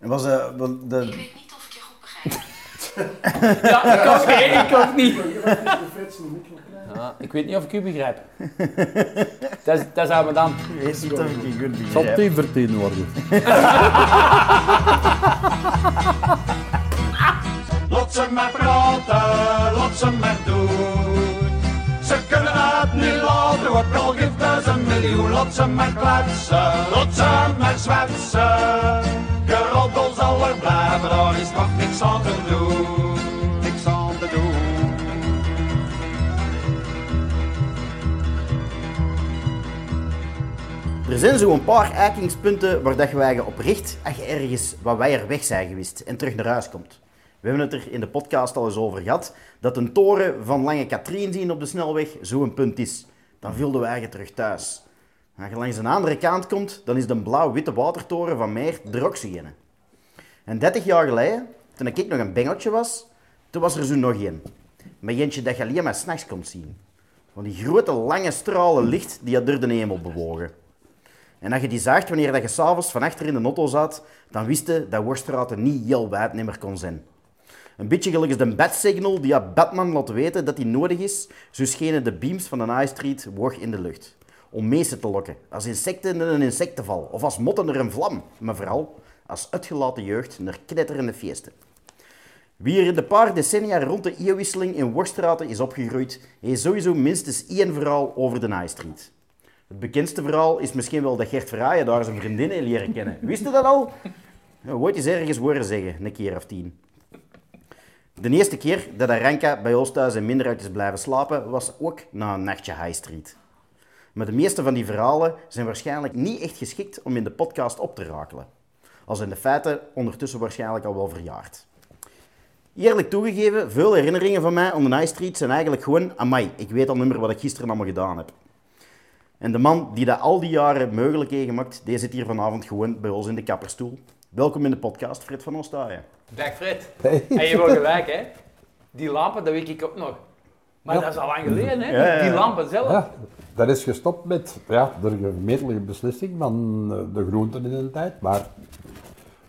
Was eh, wel Ik de... weet niet of ik je goed begrijp. Ja, ik ook, niet, ik ook niet. Ja. Ik weet niet of ik u begrijp. dat, is, dat zou me dan... Ik weet niet of ik je goed Zal begrijp. die vertegenwoordigen? Lot ze maar praten, lot ze maar doen. Ze kunnen het niet laten, ook al geeft een miljoen. Lot ze maar kletsen, lot ze maar zwetsen. Blijven, daar is toch niks aan te doen. Doen. Er zijn zo'n paar eikingspunten waar dat je wagen op richt als je ergens wat wij er weg zijn geweest en terug naar huis komt. We hebben het er in de podcast al eens over gehad dat een toren van Lange Katrien zien op de snelweg zo'n punt is. Dan viel de wagen terug thuis. Als je langs een andere kant komt, dan is de blauw-witte watertoren van Meer er een. En 30 jaar geleden, toen ik nog een bengeltje was, toen was er zo nog één. Met eentje dat je alleen maar s'nachts komt zien. Van die grote lange stralen licht die je door de hemel bewogen. En als je die zag wanneer dat je s'avonds van achter in de auto zat, dan wist je dat Worstraten niet heel wijd niet meer kon zijn. Een beetje gelijk als de bat-signal die aan Batman laat weten dat die nodig is, zo schenen de beams van de High Street in de lucht. Om meesten te lokken, als insecten in een insectenval, of als motten naar een vlam, maar vooral als uitgelaten jeugd naar knetterende feesten. Wie er in de paar decennia rond de eeuwwisseling in Worstraten is opgegroeid, heeft sowieso minstens één verhaal over de High Street. Het bekendste verhaal is misschien wel dat Gert Verhaayen daar zijn vriendin heeft leren kennen. Wist je dat al? Ja, ooit eens ergens horen zeggen, een keer of tien. De eerste keer dat Aranka bij ons thuis in minderheid is blijven slapen, was ook na een nachtje High Street. Maar de meeste van die verhalen zijn waarschijnlijk niet echt geschikt om in de podcast op te rakelen. Al zijn de feiten ondertussen waarschijnlijk al wel verjaard. Eerlijk toegegeven, veel herinneringen van mij aan de High Street zijn eigenlijk gewoon, amai, ik weet al niet meer wat ik gisteren allemaal gedaan heb. En de man die dat al die jaren mogelijk heeft gemaakt, die zit hier vanavond gewoon bij ons in de kapperstoel. Welkom in de podcast, Fred van Ostaaien. Dag Fred. Hey. En je hebt gelijk, hè. Die lampen, dat weet ik ook nog. Maar Ja. dat is al lang geleden, hè. Ja, ja, ja. Die lampen zelf. Ja, dat is gestopt met ja, de gemeentelijke beslissing van eh, de groenten in de tijd, maar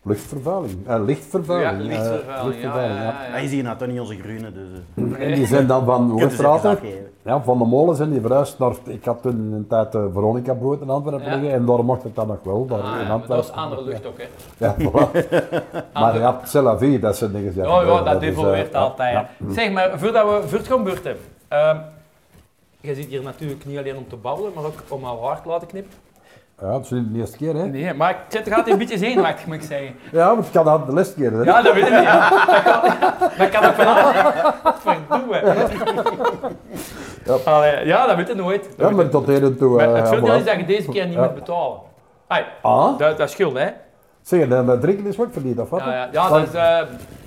luchtvervuiling, eh, lichtvervuiling. Ja, eh, lichtvervuiling, ja, lichtvervuiling, ja, ja, ja. Is hier nou toch niet onze groene, dus... eh, En die zijn dan van Hoogstraten, afgeven. ja, van de molen zijn die verhuisd naar, ik had toen in een tijd Veronica brood in Antwerpen Ja. liggen en daar mocht het dan nog wel, daar Ah, in ja, maar Antwerpen. dat is andere lucht ook, hè. Ja, voilà. maar ja, c'est la vie, dat zijn dingen. Oh ja, dat evolueert ja, altijd. ja. Zeg maar, voordat we voor het gaan beurten. ehm, je zit hier natuurlijk niet alleen om te babbelen, maar ook om al haar te laten knippen. Ja, het is niet de eerste keer, hè? Nee, maar ik zit er altijd een beetje zenuwachtig, moet ik zeggen. Ja, maar het kan aan de les keer, hè? Ja, dat weet ik niet. Ja. Dat, kan, dat kan ook van alles. Ja. Allee, ja, dat weet je nooit. Dat Ja, maar tot heden toe. Maar eh, het voordeel is dat je deze keer niet moet betalen. Ai, Ah, dat, dat is schuld, hè? Zeg, drinken is wat verdiend, of wat? Ja, ja, ja dat is eh,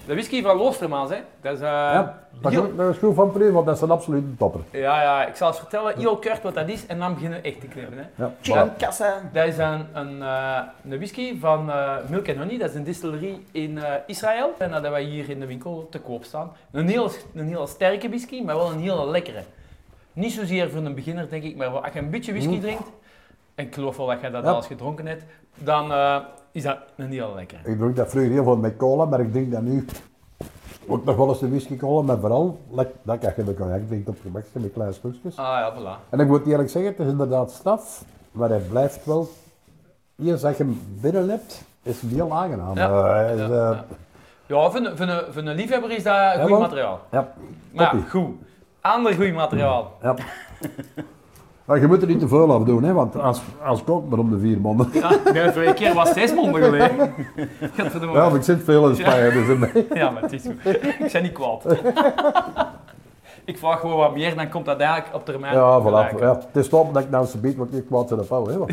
de whisky van Loostermans, hè? Dat is, eh, Ja, dat heel- is- dat is goed van Preu, want dat is een absolute topper. ja, ja, ik zal eens vertellen, heel kort wat dat is en dan beginnen we echt te knippen. Hè. Ja, kassa. Dat is een, een, eh, een whisky van eh, Milk Honey, dat is een distillerie in eh, Israël. En dat hebben wij hier in de winkel te koop staan. Een heel, een heel sterke whisky, maar wel een hele lekkere. Niet zozeer voor een beginner, denk ik, maar als je een beetje whisky drinkt, en ik geloof wel dat je dat Ja. al eens gedronken hebt, dan eh, is dat een heel lekkere. Ik drink dat vroeger heel veel met cola, maar ik drink dat nu ook nog wel eens de whisky cola, maar vooral dat als je de cognac drinkt op gemakje met kleine stukjes. Ah ja, voilà. En ik moet eerlijk zeggen, het is inderdaad straf, maar hij blijft wel, eerst als je hem binnen hebt, is het heel aangenaam. Ja. Eh, is, Ja, eh, ja. Voor een, voor, een, voor een liefhebber is dat goed materiaal. ja, Maar goed. Ander goed materiaal. ja. Maar je moet er niet te veel af doen, hè, want als, als kok maar om de vier mannen. Ja, de vorige keer was zes monden geleden. Ja, maar ik zit veel in Spanje, dus. Ja, maar het is goed. Ik ben niet kwaad. Ik vraag gewoon wat meer, dan komt dat eigenlijk op termijn. Ja, voilà. Ja, het is top dat ik nou zo beet wat ik kwaad zit op hou, hè. want-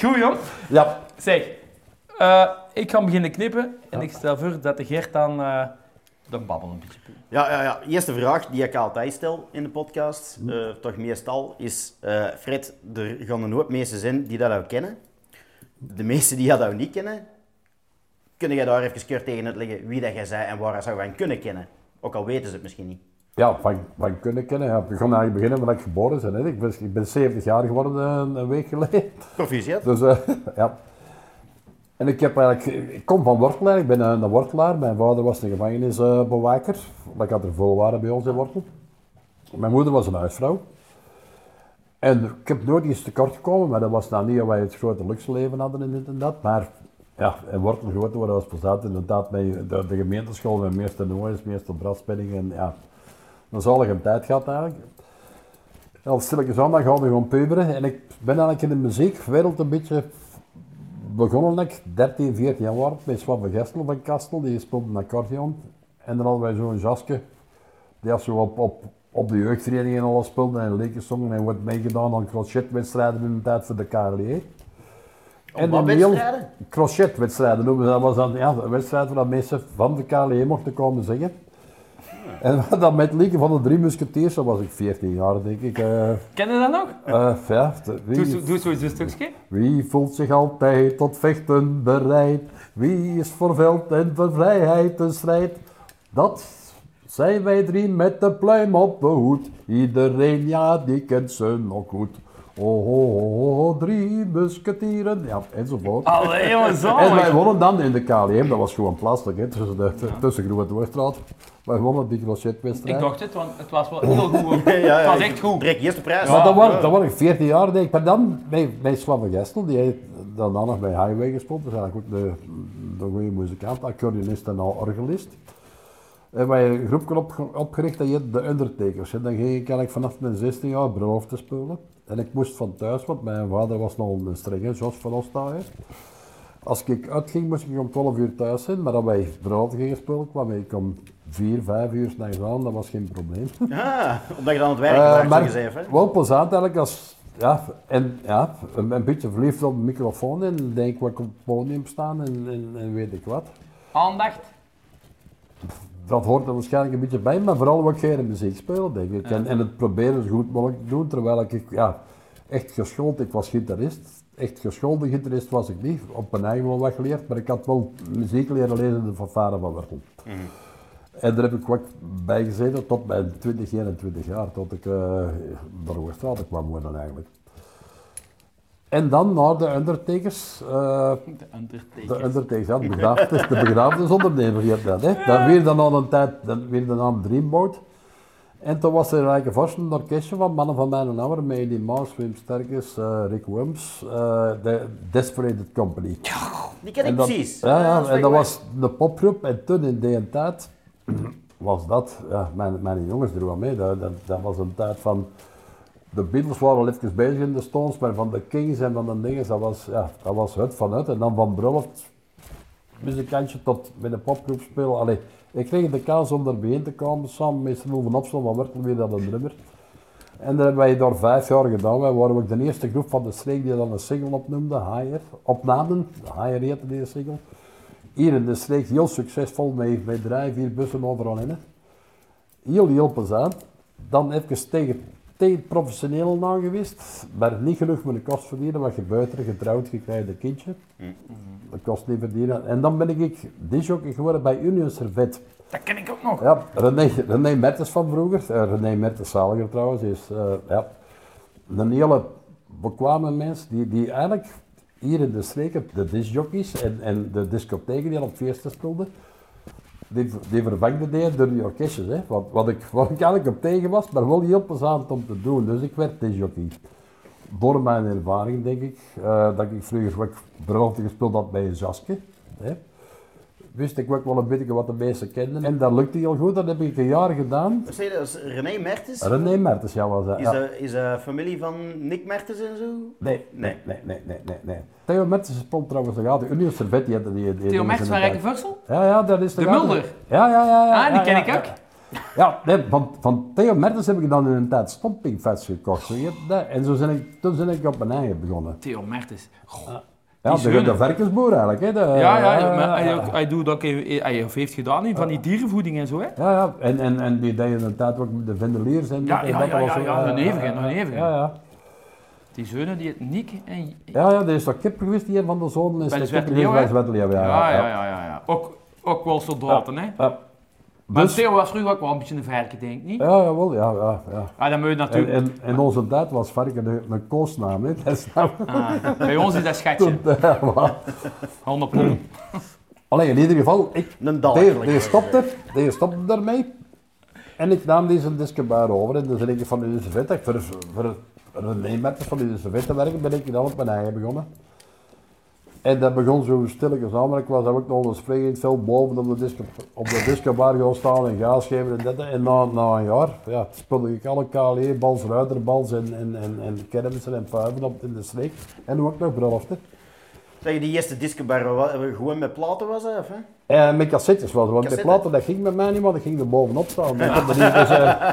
Goed, jong. Ja, Zeg, eh, ik ga beginnen knippen en ik stel voor dat de Gert dan eh de babbel een beetje. Ja, ja, ja. Eerste vraag die ik altijd stel in de podcast, eh, toch meestal, is... eh, Fred, er gaan een hoop mensen zijn die dat ook kennen. De meesten die dat ook niet kennen, kun jij daar even kort tegen uitleggen wie dat jij zei en waar dat zou gaan kunnen kennen? Ook al weten ze het misschien niet. ja van, van kunnen kennen. Ja. We gaan eigenlijk beginnen waar ik geboren ben. Hè. Ik, ben, ik ben 70 jaar geworden eh, een, week geleden. Proficiat. Dus eh, ja. Ik, heb eigenlijk, kom van Wortelaar, ik ben een, Wortelaar. Mijn vader was een gevangenisbewaker. ik had er vol waren bij ons in Wortel. Mijn moeder was een huisvrouw. En ik heb nooit iets tekort gekomen, maar dat was nou niet wij het grote luxe leven hadden en dit en dat. Maar ja, in Wortel groot worden was plezant. Inderdaad, met de, de gemeenteschool met meester Noois, meester Braspenning en ja, een zalige tijd gehad eigenlijk. En Al stilletjes aan, dan gaan we gewoon puberen. En ik ben eigenlijk in de muziekwereld een beetje begonnen. Ik 13, 14 jaar bij Swabbe Gestel van Kastel, die speelde een accordeon. En dan hadden wij zo'n jasje, die had zo op, op, op de jeugdvereniging en alles speelde en leken zongen en wordt meegedaan aan crochetwedstrijden in de tijd voor de KLE. Om wat wedstrijden? Crochetwedstrijden noemen ze dat. was dan ja, een wedstrijd waar mensen van de KLE mochten komen zingen. En dan met lieken van de drie musketiers, dat was ik 14 jaar denk ik. eh Ken je dat nog? eh, de- Doe, wie, zo- doe zo eens een stukje. wie voelt zich altijd tot vechten bereid? Wie is voor veld en voor vrijheid te strijd? Dat zijn wij drie met de pluim op de hoed. Iedereen, ja, die kent ze nog goed. Oh, oh, oh, oh, drie musketieren, ja, enzovoort. Allee, En zo. wij wonnen dan in de KLM, dat was gewoon plastic, hè, tussen, de, tussen Groene Doorstraat. Wij wonnen die crochetwedstrijd. Ik dacht het, want het was wel heel goed. Ja, ja, Het was echt goed. Trek eerst de prijs. Maar dat Ja. was, dat was ik 14 jaar, denk ik. Maar dan bij, Swamme Gestel, die heeft daarna nog bij Highway gespeeld. Dus eigenlijk ook de, de goede muzikant, accordeonist en al orgelist. En wij een groepje op, opgericht, dat heet de Undertakers. En dan ging ik eigenlijk vanaf mijn 16 jaar te spelen. En ik moest van thuis, want mijn vader was nog een strenge, Jos van Ostaaien. Als ik uitging, moest ik om 12 uur thuis zijn, maar als wij bruiloft gingen spelen, kwam ik om 4, 5 uur s'nachts aan, dat was geen probleem. Ah, omdat je dan aan het werk was, maar wel plezant eigenlijk als, ja, en ja, een, een beetje verliefd op de microfoon en denk wat ik op het podium staan en, en, en weet ik wat. Aandacht. Dat hoort er waarschijnlijk een beetje bij, maar vooral wat geen muziek spelen, denk ik. En, en het proberen zo goed mogelijk te doen, terwijl ik, ja, echt geschoold, ik was gitarist. Echt geschoolde gitarist was ik niet, op mijn eigen wel wat geleerd, maar ik had wel muziek leren lezen de fanfare van Wertel. En daar heb ik wat bij gezeten tot mijn 20, 21 jaar, tot ik uh, naar Oosterstraat kwam wonen eigenlijk. En dan naar de Undertakers. eh, De Undertaker. de Undertakers, ja, de begraafdes, de begrafenisondernemer, je hebt dat, hè. Dat weer dan aan een tijd, dan weer de naam Dreamboat. En toen was er eigenlijk een vast orkestje van mannen van mijn ouder, met Eddie Maas, Wim Sterkes, eh, Rick Worms, eh, de Desperate Company. Die ken ik dat- precies. Ja, en dat was de popgroep en toen in die tijd was dat, ja, mijn, mijn jongens er wel mee, dat, dat, dat was een tijd van, de Beatles waren al even bezig in de Stones, maar van de Kings en van de dingen, dat was, ja, dat was het vanuit. En dan van Bruloft, muzikantje tot met een popgroep spelen. Allee, ik kreeg de kans om er bijeen te komen, samen met Stel van Opstel van Wertel, weer dat een nummer. En dat hebben wij daar vijf jaar gedaan. Wij waren ook de eerste groep van de streek die dan een single opnoemde, Haier. Opnamen, Haier heette die single. Hier in de streek heel succesvol, met, met drie, vier bussen overal in. Heel, heel plezant. Dan even tegen, tegen het professioneel na geweest, maar niet genoeg met de kost verdienen, wat gebeurt er? Getrouwd, je krijgt een kindje. Dat kost niet verdienen. En dan ben ik disjockey geworden bij Union Servet. Dat ken ik ook nog. Ja, René, René Mertens van vroeger. Eh, René Mertens Zaliger trouwens. Is eh, ja, een hele bekwame mens die, die eigenlijk hier in de streken de discjockeys en, en de discotheken die al op feesten speelden, die, vervangde die door die orkestjes. Hè. Wat, ik, wat ik eigenlijk op tegen was, maar wel heel plezant om te doen. Dus ik werd disjockey. Door mijn ervaring denk ik, eh, dat ik vroeger wat gespeeld had bij een jasje. Hè wist ik ook wel een beetje wat de mensen kenden. En dat lukte heel goed, dat heb ik een jaar gedaan. Zei je, dat is René Mertens? René Mertens, ja, was dat. Is Ja. dat is dat familie van Nick Mertens en zo? Nee, nee, nee, nee, nee, nee, nee. Theo Mertens speelt trouwens nog. Union Servet, die die... die Theo Mertens van Rijkenvursel? Ja, ja, dat is De Mulder? Ja, ja, ja. ja Ah, die ja, ken ja, ik ja. ook. Ja, nee, van, van Theo Mertens heb ik dan in een tijd stompingvest gekocht. Zo. En zo ben ik, toen ben ik op mijn eigen begonnen. Theo Mertens. Goh. Ja, de, de varkensboer eigenlijk. Hè, de, Ja, ja, maar hij, ook- hij doet ook, hij, hij heeft gedaan in van die dierenvoeding en zo, hè? Ja, ja. En, en, en die deed in tijd ook de vendeliers en Ja, en ja, dat, ja, dat was ja, ja, een eeuwige, een eeuwige. Ja, ja. Die zeunen, die Nick en... Ja, ja, er is toch kip geweest die een van de zonen is de kip geweest bij Zwarte Leeuw, Ja, ja, ja, ja. ja. Ook, ook wel soldaten, hè? Maar Dus- Theo was vroeger ook wel een beetje een verke, denk ik niet? Ja, jawel, ja, ja. ja. Ah, dan moet je natuurlijk... en in onze tijd was varken een, een koosnaam, hè. Dat is nou... Ah, bij ons is dat schatje. Toen, ja, maar- 100 pond. Allee, in ieder geval, ik, Een die, dalk. die, stopte, die stopte daarmee. En ik nam deze diskebaar over en dus ben ik van de Vet, voor, voor, voor de neemmerkers van de Vet te werken, ben ik dan op mijn eigen begonnen. En dat begon zo stilletjes aan, maar ik was ook nog een springend veld boven op de, disco, op de discobar gaan staan en gaas geven en dat. En na, na een jaar ja, speelde ik alle KLE-bals, ruiterbals en, en, en, en kermissen en vuiven op in de streek. En ook nog bruiloften. Zeg je, die eerste discobar gewoon met platen was, of, hè? Eh, met cassettes was want Cassette? platen dat ging met mij niet, maar dat ging er bovenop staan. Er dus, eh,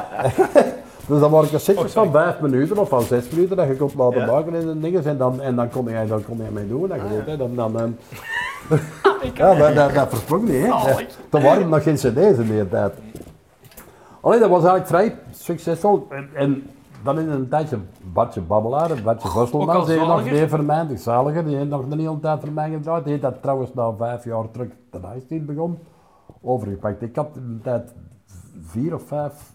dus dat waren cassettes van 5 minuten of van 6 minuten dat je kon laten Ja. maken in de dingen en dan, en dan kon jij dan kon jij mee doen. Dat, je weet, hè. dan, dan, dan, ja, dat, dat, dat versprong niet. Hè. Toen waren er nog geen cd's in die tijd. Alleen dat was eigenlijk vrij succesvol. En, en dan in een tijdje Bartje Babbelaar, en Bartje Ook al Vosselmans, die nog die voor mij, de zaliger, die heeft nog een hele tijd voor mij gedraaid. Die heeft dat trouwens na vijf jaar terug de Nice begon overgepakt. Ik had in een tijd vier of vijf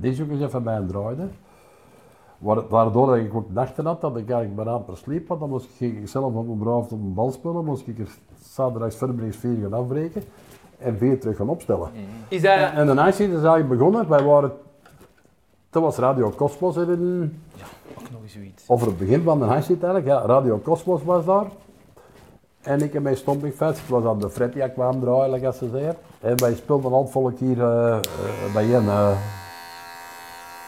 discjockeys van mij draaide. Wa- Waardoor dat ik ook nachten had, dat ik eigenlijk bijna per sliep had. Dan moest ik, ging ik zelf op mijn braaf op een bal spelen, moest ik er zaterdags vier gaan afbreken en vier terug gaan opstellen. Is dat... En de Nice is eigenlijk begonnen, wij waren, dat was Radio Cosmos in, Ook nog eens zoiets. over het begin van de Nice eigenlijk, ja, Radio Cosmos was daar. En ik en mijn stompingfest, ik was aan de Fred die kwam draaien, like als ze zeggen. En wij speelden al volk hier eh, eh, bijeen. eh,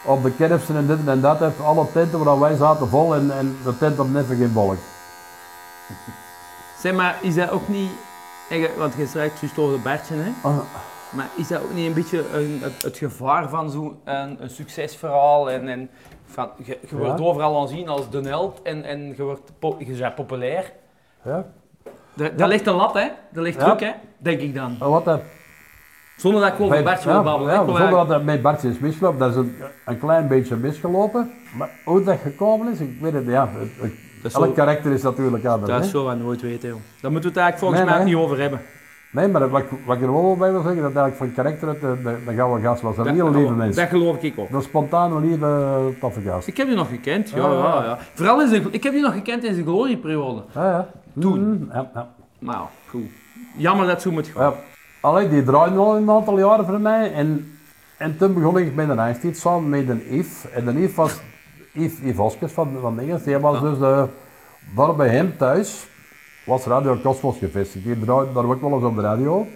op de kerfsten en dit en dat, heeft alle tenten waar wij zaten vol en, en de tent op net geen volk. Zeg maar, is dat ook niet... Want je over de Bertje, hè? Ah, Maar is dat ook niet een beetje een, het, het gevaar van zo'n een, een succesverhaal en, en van, je, je wordt Ja. overal aanzien als de held en, en je, wordt je bent populair. ja. Daar daar ligt een lat, hè? Daar ligt druk, hè? Denk ik dan. Wat dat Zonder dat ik over ja, wil babbelen. ja, zonder eigenlijk- dat met Bartje is misgelopen, dat is een, een klein beetje misgelopen. Maar hoe dat gekomen is, ik weet het niet. Ja, het- het- Dat is elk zo- karakter is natuurlijk anders. Dat zullen we nooit weten, joh. Daar moeten we het eigenlijk volgens Nee, mij nee. niet over hebben. Nee, maar wat, ik- wat ik er wel bij wil zeggen, dat eigenlijk van karakter uit de, de, de gouden gast was. Een Dat- hele lieve mens. Dat geloof ik ook. Een spontane, lieve, toffe gast. Ik heb je nog gekend, ja, Ja, ja. ja. Vooral in zijn, ik heb je nog gekend in zijn glorieperiode. Ja, ja. Toen. Mm, ja, ja. Maar ja, goed. Jammer dat het zo moet gaan. Ja. Allee, die draaide al een aantal jaren voor mij. En, en toen begon ik met een ijstijd samen met een Yves. En de Yves was Yves, Yves Hoskes van, van Dinges. Die was dus de, daar bij hem thuis, was Radio Cosmos gevestigd. Die draaide daar ook wel eens op de radio.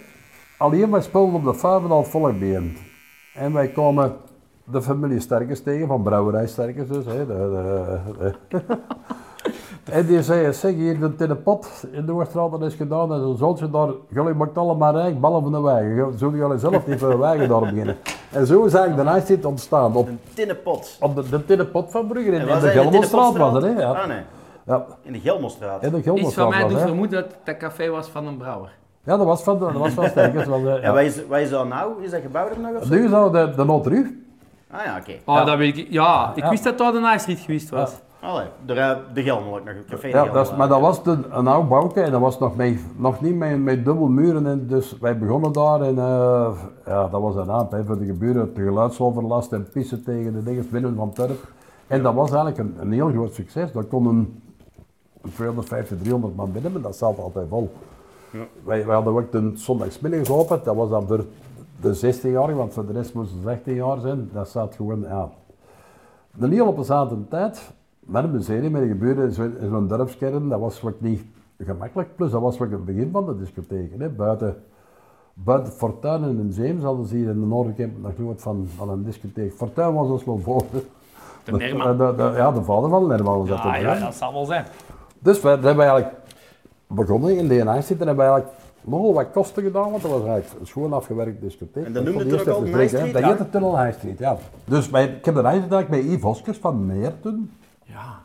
Alleen wij speelden op de vijf en half volk bij hem. En wij komen de familie Sterkens tegen, van Brouwerij Sterkens dus. Hè, de, de, de- en die zei, zeg hier, de in de pot in de Oorstraat, dat is gedaan. En zo'n zoltje daar, jullie maakt allemaal rijk, ballen van de wegen. Zullen jullie zelf niet voor wegen daar beginnen? En zo is eigenlijk de ijstijd ontstaan. Op, Een tinnenpot. op de, de tinnen pot van Brugge, in, de Gelmonstraat was het, hè? Ja. Ah, nee. Ja, In de Gelmostraat. in de Iets van Gelmonstraat mij doet het, vermoeden dat dat café was van een brouwer. Ja, dat was van, dat was van eh, En ja. wat is, wat is dat nou? Is dat gebouwd er nog of zo? Nu is dat de, de Notre Ah ja, oké. Oh, Ja. dat weet ik. Ja, ik Ja. wist dat daar de Nice Street geweest was. Allee, de, de Gelmel, nog een café de Ja, dat is, maar dat was een oud bouwke en dat was nog, met, nog niet met, met dubbel muren. En dus wij begonnen daar en eh, ja, dat was een aap hè, voor de geburen, de geluidsoverlast en pissen tegen de dingen binnen van turf. En dat was eigenlijk een, een heel groot succes. Daar konden 250, 300 man binnen, maar dat zat altijd vol. Wij, wij hadden ook de zondagsmiddags open, dat was dan voor de 16 jaar, want voor de rest moesten ze 16 jaar zijn. Dat zat gewoon, ja, een heel plezante tijd. Met een museum, met de in zo'n in zo'n dorpskern, dat was wat niet gemakkelijk. Plus dat was wat het begin van de discotheek. Hè. Buiten, buiten Fortuin en in Zeems hadden ze hier in de Noorderkemp nog nooit van, van een discotheek. Fortuin was ons wel voor. De Nerman. De, de- ja, de vader van Nerman zat Ja, er. ja, hè. dat zal wel zijn. Dus we, hebben eigenlijk begonnen in DNA zitten en hebben we eigenlijk nogal wat kosten gedaan, want dat was eigenlijk een schoon afgewerkt discotheek. En dat noemde het ook al. High Dat Street, heette al High Street, ja. Dus ik heb de reis gedaan met Yves Hoskes van Meer toen. Ja.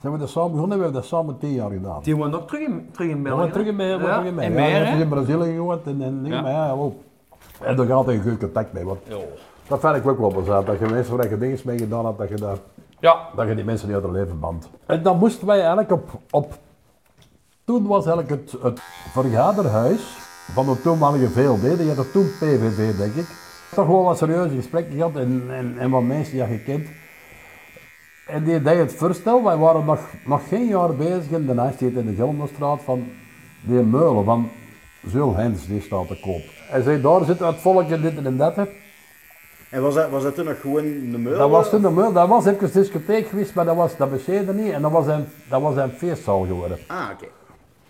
Zijn we dat samen begonnen, we hebben dat samen tien jaar gedaan. Die woont ook terug in, terug in Ja, België. maar terug in Meer, Ja, terug in in Ja, Brazilië gewoond en, en Ja. maar ja. En daar gaat een goed contact mee, want Ja. dat vind ik ook wel plezant. Dat je mensen waar je dingen mee gedaan hebt, dat je, dat, Ja. dat je die mensen niet uit het leven bandt. En dan moesten wij eigenlijk op, op toen was eigenlijk het, het vergaderhuis van de toenmalige VLD, die had toen PVV, denk ik. Toch wel wat serieuze gesprekken gehad en, en, en wat mensen ja gekend. En die deed het voorstel, wij waren nog, nog geen jaar bezig in de Nijsteed in de Gelderstraat van die meulen van Zul Hens, die staat te koop. Hij zei, daar zit het volk en dit en dat. hè. En was dat, was dat toen nog gewoon de meul? Dat was toen de meul, dat was even een discotheek geweest, maar dat was dat besteedde niet en dat was een, dat was een feestzaal geworden. Ah, oké.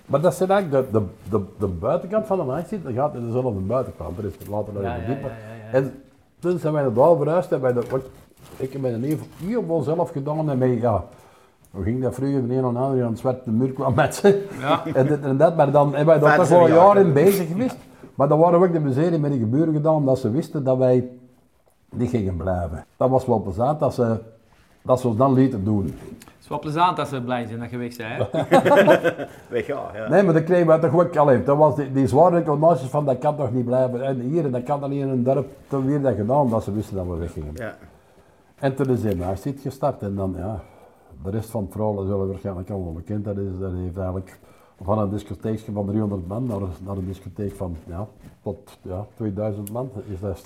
Maar dat zit eigenlijk de, de, de, de buitenkant van de Nijsteed, dat gaat in dezelfde buitenkant, er is later nog Ja, even ja, dieper. ja, ja, ja. En toen zijn wij naar daar verhuisd en wij dat, wat, ik heb mijn neef helemaal zelf gedaan en mij, ja, hoe ging dat vroeger, de een en ander aan het zwarte muur kwam met ze. Ja. En dit en dat, maar dan hebben wij daar toch wel een in bezig geweest. Maar dan waren we ook de miserie met de geburen gedaan, omdat ze wisten dat wij niet gingen blijven. Dat was wel plezant dat ze, dat ze ons dan lieten doen. Het is wel plezant dat ze blij zijn dat je weg bent. Hè? Weg, ja. ja. Nee, maar dan kregen we toch ook, allee, dat was die, die zware reclamaties van dat kan toch niet blijven. En hier, en dat kan dan niet in een dorp, toen weer dat gedaan, omdat ze wisten dat we weggingen. Ja. En toen is hij naast dit gestart en dan, ja, de rest van het verhaal is wel waarschijnlijk allemaal bekend. Dat, is, dat heeft eigenlijk van een discotheekje van 300 man naar, naar een discotheek van, ja, tot ja, 2000 man. Is dat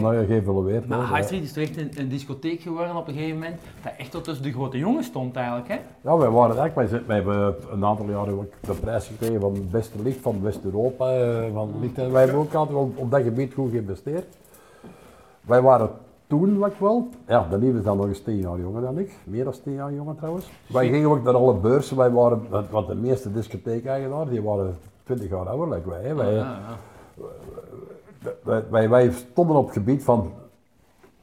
nou, geëvalueerd. Maar. High Street is toch echt een, een discotheek geworden op een gegeven moment, dat echt tot tussen de grote jongens stond eigenlijk. Hè? Ja, wij waren eigenlijk, wij, wij hebben een aantal jaren ook de prijs gekregen van het beste licht van West-Europa. eh, Van licht. En wij hebben ook altijd wel op dat gebied goed geïnvesteerd. Wij waren toen ook wel, ja, de lieve is dan nog eens tien jaar jonger dan ik, meer dan tien jaar jonger trouwens. Wij gingen ook naar alle beurzen, wij waren, want- de meeste discotheek-eigenaren, die waren 20 jaar ouder dan wij. hè. Wij, Ja, ja. wij, wij, wij stonden op het gebied van,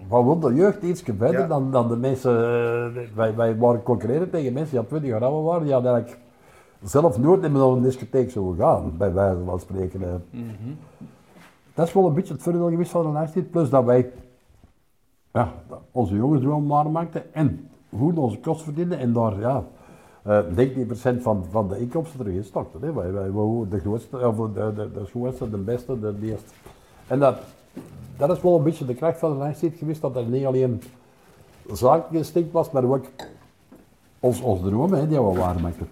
van wil de jeugd iets verder Ja. dan, dan de mensen, eh, wij, wij waren concurreren tegen mensen die al 20 jaar ouder waren, die hadden eigenlijk zelf nooit naar een discotheek zo gaan, bij wijze van spreken. hè. Dat is wel een beetje het voordeel geweest van de Nijstijd, plus dat wij ja, onze jongens waarmaakten en goed onze kost verdienden en daar ja, eh 19% van, van de inkomsten terug instorten. Hè. Wij, wij de grootste, of de, de, de de beste, de eerste. En dat, dat is wel een beetje de kracht van de Nijstijd geweest, dat er niet alleen zakelijk instinct was, maar ook ons, ons droom hè, die we waarmaakten.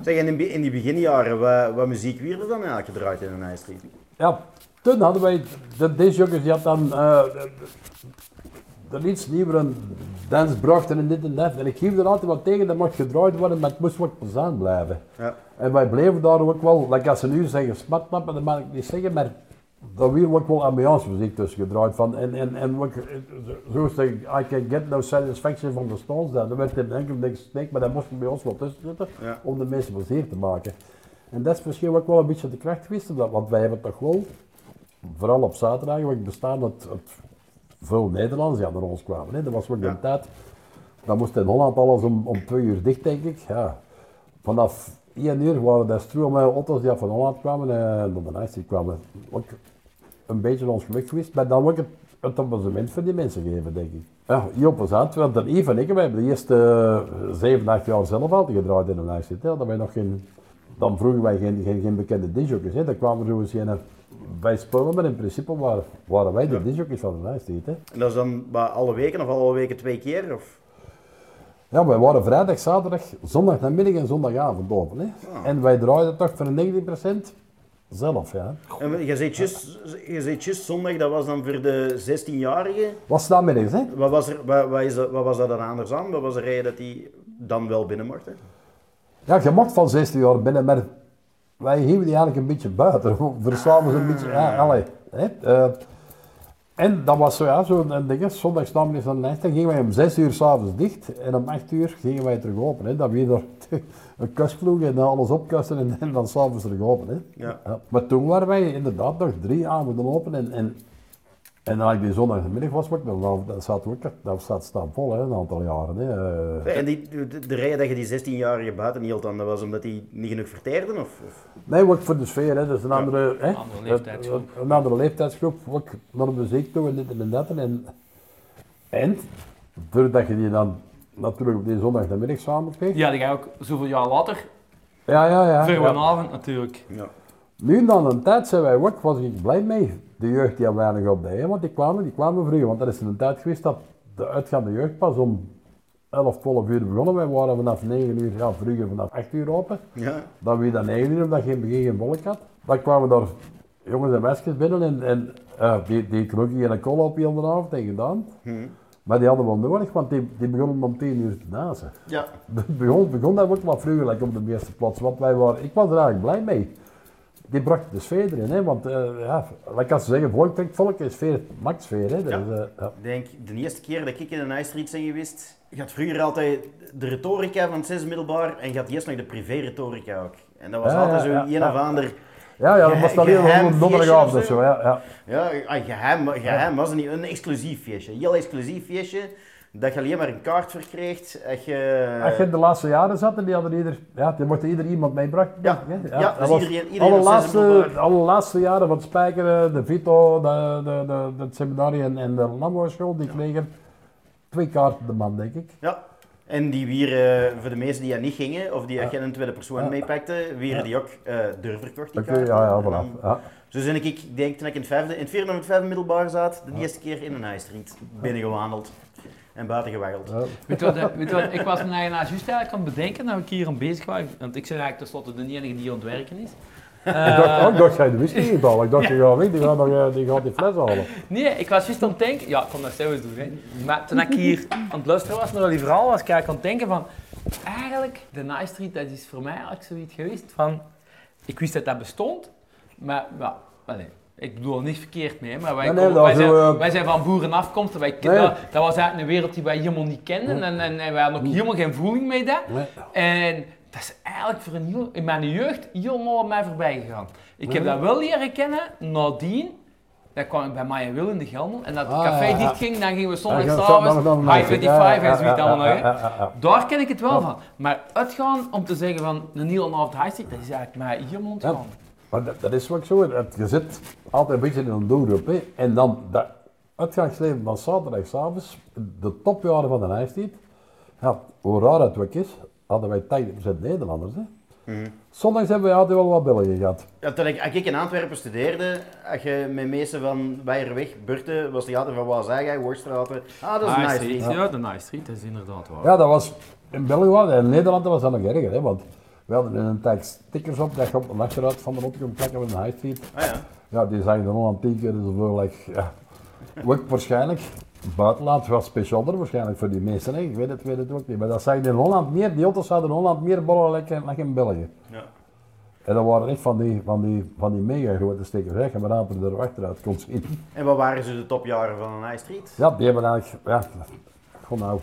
Zeg, in, be- in die beginjaren, wat, wat muziek werd er dan eigenlijk gedraaid in een High Street? Ja, toen hadden wij, de discjockeys die had dan de iets nieuwere dance brachten en dit en dat. En ik geef er altijd wat tegen, dat mocht gedraaid worden, maar het moest wat plezant blijven. Ja. En wij bleven daar ook wel, like als ze nu zeggen smatnappen, dat mag ik niet zeggen, maar daar werd ook wel ambiance muziek tussen gedraaid van. En, en, en ook, eh, zo zeg ik, I can get no satisfaction van de Stones, dat dat werd in enkel denk ik, maar dat moest bij ons wel tussen zitten, Ja. om de mensen plezier te maken. En dat is misschien ook wel een beetje de kracht geweest, want wij hebben toch wel, vooral op zaterdag, want bestaan het, het veel Nederlanders die naar ons kwamen. Hè. Dat was ook Ja. een tijd, dan moest in Holland alles om, om twee uur dicht, denk ik. Ja. Vanaf één uur waren er stroom auto's die van Holland kwamen en op de die kwamen ook een beetje ons geluk geweest, maar dan ook het, het amusement voor die mensen geven, denk ik. Ja, heel plezant, want dan Yves en ik, wij hebben de eerste eh, zeven, acht jaar zelf altijd gedraaid in de. Dat wij nog geen, dan vroegen wij geen, geen, geen bekende hè. Dan kwamen er zo eens bij spullen, maar in principe waren, waren wij de disjockeys van de hè. En dat is dan wat, alle weken of alle weken twee keer? Of? Ja, wij waren vrijdag, zaterdag, zondag namiddag en zondagavond open. Hè. Ah. En wij draaiden toch voor 19% zelf. Ja. En je zei juist, je zondag, dat was dan voor de 16-jarigen. Was namiddags, hè? Wat was, er, wat, wat, is dat, wat was dat dan anders aan? Wat was de reden dat die dan wel binnen mocht? Hè? Ja, je mocht van 16 jaar binnen, maar wij hielden die eigenlijk een beetje buiten. Voor s'avonds een beetje, ja, allee. Hè. eh, en dat was zo, ja, zo'n ding, zondags namiddag van de nacht, dan gingen wij om 6 uur s'avonds dicht en om 8 uur gingen wij terug open. Hè. Dat we er een kusploeg en alles opkasten en, en dan s'avonds terug open. Hè. Ja. Ja, maar toen waren wij inderdaad nog drie avonden open en, en, en dan die zondagmiddag was dat zat ook, dat zat staan vol hè, een aantal jaren. Hè. En die, de, de reden dat je die 16-jarige buiten hield, dan, dat was omdat die niet genoeg verteerden? Of, of? Nee, ook voor de sfeer, hè. dat is een andere, hè. Andere leeftijdsgroep. Een, een andere leeftijdsgroep, ook naar de muziek toe en dit en dat. En, en doordat je die dan natuurlijk op die zondagnamiddag samen kreeg. Die had ik ook zoveel jaar later, Ja, ja, ja. voor ja. vanavond natuurlijk. Ja. Nu dan een tijd zijn wij ook, was ik blij mee. De jeugd die al weinig op de hè, want die kwamen, die kwamen vroeger. Want dat is een tijd geweest dat de uitgaande jeugd pas om 11, 12 uur begonnen. Wij waren vanaf 9 uur, ja, vroeger vanaf 8 uur open. Ja. Dan weer dan 9 uur, omdat het begin geen volk had. Dan kwamen daar jongens en meisjes binnen en, en eh, die, die krokken geen kool op heel de avond en gedaan. Maar die hadden wel nodig, want die, die begonnen om 10 uur te nazen. Ja. Het begon, begon dat ook wat vroeger like op de eerste plaats, want wij waren, ik was er eigenlijk blij mee. Die bracht de sfeer erin, hè, want uh, ja, like als ze zeggen volk trekt volk, is sfeer maakt sfeer. Hè, dus, Ja. eh, ja. Denk, de eerste keer dat ik in een High Street ben geweest, je had vroeger altijd de retorica van het zesde middelbaar en je had eerst nog de privé-retorica ook. En dat was Ja, altijd zo ja, een ja. of ander... Ja, ja, dat was dan Geheim een donderdagavond of zo? Ja, ja. Ja, ah, geheim, geheim was het niet. Een exclusief feestje. Een heel exclusief feestje. Dat je alleen maar een kaart verkreeg. Als je... Als je in de laatste jaren zat en die hadden ieder, ja, die mocht ieder iemand meebracht. Ja, hè. ja, dus iedereen- iedereen alle, laatste, alle laatste jaren van Spijkeren, de Vito, de, de, de, de, het seminarie en, en de Lambo-school, die kregen twee kaarten de man, denk ik. Ja. En die weer, voor de mensen die er niet gingen, of die geen een tweede persoon Ja. meepakte, weer Ja. die ook eh doorverkocht, die kaarten. ja, ja, En voilà. dan- Ja. Zo ben ik, ik denk toen ik in het, vijfde, in het vierde of het vijfde middelbaar zat, de eerste keer in een high street binnengewandeld en buiten gewaggeld. Ja. Weet je wat, eh, weet je wat, ik was me eigenlijk juist eigenlijk aan het bedenken dat ik hier aan bezig was. Want ik ben eigenlijk tenslotte de enige die aan het werken is. Ik dacht, Eh, oh, ik dacht, jij de whisky niet. Ik dacht, die gaat weg, die gaat, nog, eh, die gaat die fles halen. Nee, ik was juist aan het denken, ja, ik kon dat zelfs doen. Hè. Maar toen ik hier aan het luisteren was naar die verhaal, was ik eigenlijk aan het denken van, eigenlijk, de Night Street, dat is voor mij eigenlijk zoiets geweest van, ik wist dat dat bestond, maar, ja, allee, ik bedoel niks verkeerd mee, maar wij, Nee, nee, komen- dat wij, zijn, zo, wij zijn van boerenafkomst, en wij, Nee. dat, dat was eigenlijk een wereld die wij helemaal niet kenden en, en, en wij hadden ook helemaal geen voeling mee dat. Nee. En dat is eigenlijk voor een heel, in mijn jeugd helemaal op mij voorbij gegaan. Ik heb dat wel leren kennen nadien. Dan kwam ik bij Maya Wil in de Gelder. En dat het Ah, café ja, ja. dicht ging, dan gingen we dan- dan- High 25 ja, ja, en zoiets allemaal. Daar ken ik het wel van. Maar uitgaan om te zeggen van een heel avond high dat is eigenlijk mij helemaal ontgaan. Maar dat, dat is ook zo, het, je zit altijd een beetje in een doelgroep. Hè. En dan dat uitgangsleven van zaterdagavond, de topjaren van de ijstijd, ja, hoe raar het ook is, hadden wij 80% Nederlanders. Hè. Zondags hebben wij altijd wel wat Belgen gehad. Ja, toen ik, als ik in Antwerpen studeerde, als je met mensen van Weijerweg, Burten, was die altijd van jij, Worstraten. Ah, dat is nice street, street. ja, de Night Street, dat is inderdaad waar. Ja, dat was in België, was- in Nederland was dat nog erger. Hè, want we hadden in een tijd stickers op dat je op de achteruit van de auto kon plakken met een high street. Ah, ja. Ja, die zijn er al aan tien keer. Like, ja. Ook waarschijnlijk, buitenland was specialer waarschijnlijk voor die mensen. Hè. Ik weet het, weet het ook niet. Maar dat zijn in Holland meer, die auto's hadden in Holland meer bollen like in België. Ja. En dat waren echt van die, van die, van die mega grote stickers. Hè. Je maar aan er achteruit kon zien. En wat waren ze de topjaren van een high street? Ja, die hebben eigenlijk, ja, gewoon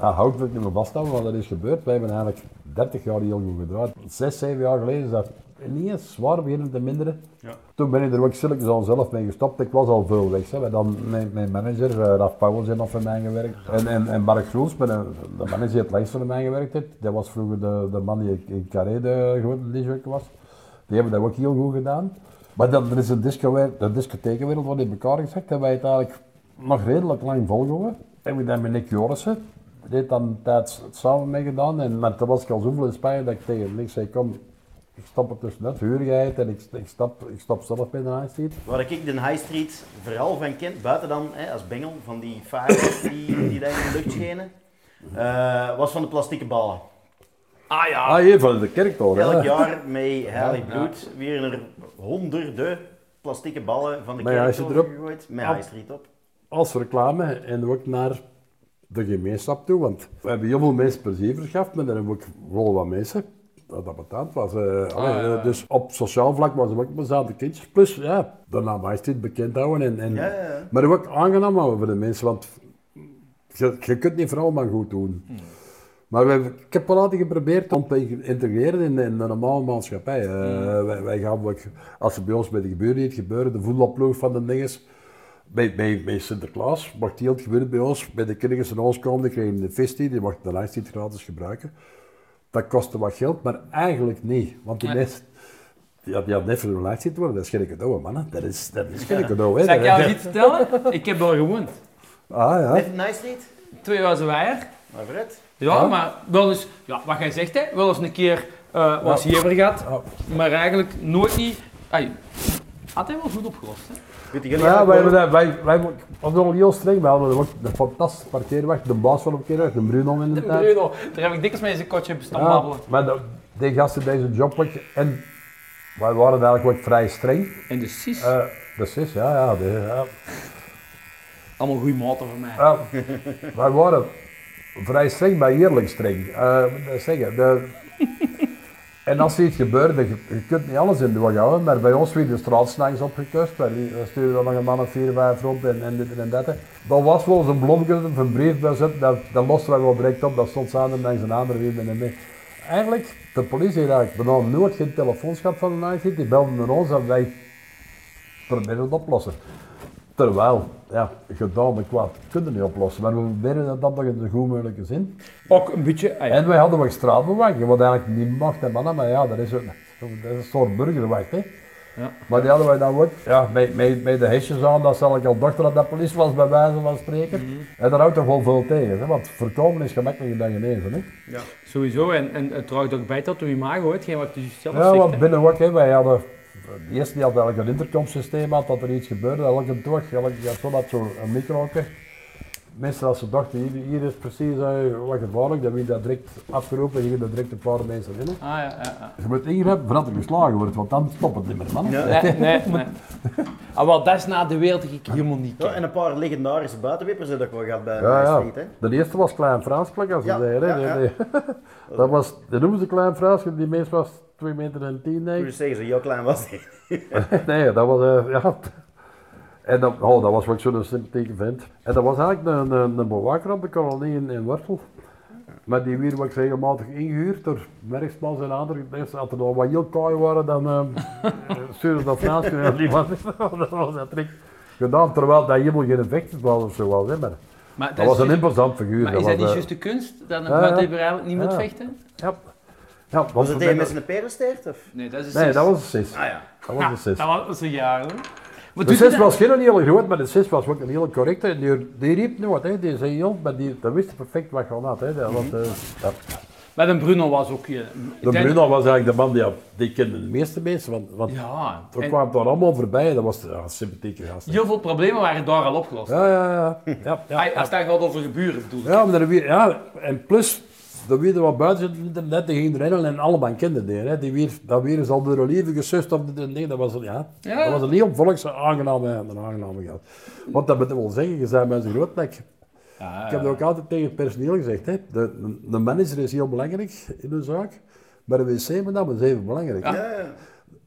nou, wil ik niet meer vasthouden, want dat is gebeurd. Wij hebben eigenlijk 30 jaar heel goed gedraaid. Zes, zeven jaar geleden is dat niet eens zwaar beginnen te minderen. Ja. Toen ben ik er ook stilletjes al zelf mee gestopt. Ik was al veel weg. Hè. Dan mijn, mijn manager, uh, Raf Pauwels, heeft nog voor mij gewerkt. En, en, en Mark Groens, een- de manager die het langst voor mij gewerkt heeft. Dat was vroeger de, de man die in Carré de grote disjockey was. Die hebben dat ook heel goed gedaan. Maar dan, er is een disco, de discothekenwereld wat in elkaar gezakt. Hebben wij het eigenlijk nog redelijk lang volgehouden. En we dan met Nick Jorissen. Die heeft dan een tijd samen mee gedaan. En, maar toen was ik al zoveel in Spanje dat ik tegen Nick zei, kom, ik stap er tussenuit, huur jij het en ik, ik, stap, ik stap zelf bij de high street. Waar ik de high street vooral van ken, buiten dan hè, als bengel van die fires die, die daar in de lucht schenen, eh, was van de plastieke ballen. Ah ja, Ah, hier van de kerktoren. Elk hè. jaar met heilig Ja. bloed weer er honderden plastieke ballen van de Maar kerktoren gegooid met high street op. Als reclame en ook naar de gemeenschap toe, want we hebben heel veel mensen plezier verschaft, maar dan hebben we ook wel wat mensen dat dat betaald was. eh, allee, ja, ja. eh, Dus op sociaal vlak was het ook plezante kindjes. Plus, ja, de naam High Street bekend houden. En, en, Ja. Maar ook aangenaam houden voor de mensen, want je, je kunt niet voor allemaal goed doen. Maar we, ik heb wel altijd geprobeerd om te integreren in, in de normale maatschappij. Eh, wij, wij gaan als er bij ons bij de gebeuren iets gebeuren, de voetbalploeg van de dinges, bij, bij, bij Sinterklaas mag die heel gebeuren bij ons. Bij de kinderen van ons komen, die krijgen een festie, die mag de lijst gratis gebruiken. Dat kostte wat geld, maar eigenlijk niet. Want die ja, die had net voor een lijst zitten worden, dat is geen cadeau, man. Dat is, dat is geen cadeau, hè. zal ik jou iets vertellen? Ik heb daar gewoond. Ah, ja. Met een high street? Twee jaar weier. Maar Fred? Ja, Ja? maar wel eens, ja, wat jij zegt, hè, wel eens een keer eh was jever gehad, Ja. maar eigenlijk nooit niet. Ai, Had hij wel goed opgelost, hè? Ja, wat wij, wij, wij, wij nog heel streng. We hadden ook een fantastische parkeerweg, de baas van de parkeerweg, de Bruno in de De tijd. Bruno, daar heb ik dikwijls mee zijn kotje bestaan Ja, babbelen. maar de, die gasten deze job ook, en wij waren eigenlijk ook vrij streng. En de cis, Eh de sis, ja, ja, de, ja. allemaal goede maten voor mij. Ja, wij waren vrij streng, maar eerlijk streng. Eh, dat zeggen, de, en als iets gebeurde, je, je kunt niet alles in de wacht houden, maar bij ons werd de straat opgekust. We stuurden nog een man of vier, vijf rond en, en dit en dat. Dat was wel eens een blomje of een brief bij dat, dat losten wij wel direct op, dat stond samen langs een andere weer en mee. Eigenlijk, de politie heeft eigenlijk bijna nooit geen telefoons gehad van de agent, die belden naar ons en wij proberen het oplossen. Terwijl, ja, gedaan en kwaad kunnen niet oplossen, maar we proberen dat nog in de goed mogelijke zin. Ook een beetje, ah ja. En wij hadden wat straatbewaking, wat eigenlijk niet mocht en mannen, maar ja, dat is, een, dat is een soort burgerwacht. Hè. Ja. Maar die hadden wij dan ook, ja, met, met, met de hesjes aan, dat zal ik al dochter dat dat politie was, bij wijze van spreken. En daar houdt toch wel veel tegen, hè, want voorkomen is gemakkelijker dan genezen. Hè. Ja, sowieso. En, en het draagt ook bij tot uw imago, hetgeen wat je zelf Ja, zegt. want binnen ook, hè, wij hadden, de eerste die had eigenlijk een intercomsysteem had, dat er iets gebeurde, elke dag, elke dat zo een micro. Meestal als ze dachten, hier, hier is precies eh, wat gevaarlijk, dan werd dat direct afgeroepen en er direct een paar mensen binnen. Ah ja, ja, ja. Je moet ingrijpen voordat er geslagen wordt, want dan stopt het niet meer, man. Ja. Nee, nee, nee. Ah, wel, dat is na de wereld die ik helemaal niet Ja, en een paar legendarische buitenwippers heb ik wel gehad bij Ja, ja. street, hè. De eerste was Klein Fransplek, als ze Ja, hè. die- Dat was, die noemden ze Klein Frans, die meest was 2 meter en 10, denk Hoe ik. zeggen ze, heel klein was hij. Nee, dat was, eh, ja. En dat, oh, dat was ook zo'n sympathieke vent. En dat was eigenlijk een, een, een bewaker op de kolonie in, in Wortel. Maar die werd ook regelmatig ingehuurd door Merksmans en anderen. Dus als er nog wat heel kooi waren, dan uh, stuurden ze dat die was, dat was dat trick gedaan. Terwijl dat helemaal geen effect was of zo was. Hè, maar Maar, dat was een juist- imposant figuur. maar is dat niet eh, juist de kunst? Dat een buitenwipper eigenlijk niet moet Ja. vechten? Ja, ja Was het een met zijn perensteert? Of? Nee, dat is Nee, dat was een sis. Ah ja. Dat was een sis. Dat was een jaar hoor. Maar De doet sis hij was geen hele groot, maar de sis was ook een hele correcte. En die, die riep nu wat, hè. die zei heel, maar die, die wist perfect wat gewoon had. Hè. Dat, want, eh, dat- Maar een Bruno was ook... eh, ik de denk- Bruno was eigenlijk de man die, die kende de meeste mensen, want, want Ja, er en kwamen daar allemaal voorbij. Dat was ja, een sympathieke gast. hè. heel veel problemen waren daar al opgelost. Ja, ja, ja. ja, ja, ja. Als het gaat over geburen bedoel ik. Ja, maar weer, ja, en plus, er weer wat buiten het internet, die gingen erin en allemaal kenden die. Hè. die weer, dat weer is al door de lieve gesust of de ding, dat was, een- ja, Ja. dat was een heel volks aangename, een aangename gast. Want dat moet wel zeggen, je zei met zijn grootnek. Ja, Ik heb dat ook altijd tegen het personeel gezegd. Hè. De, de, manager is heel belangrijk in de zaak, maar de wc met dat is even belangrijk. Ja. Ja, ja.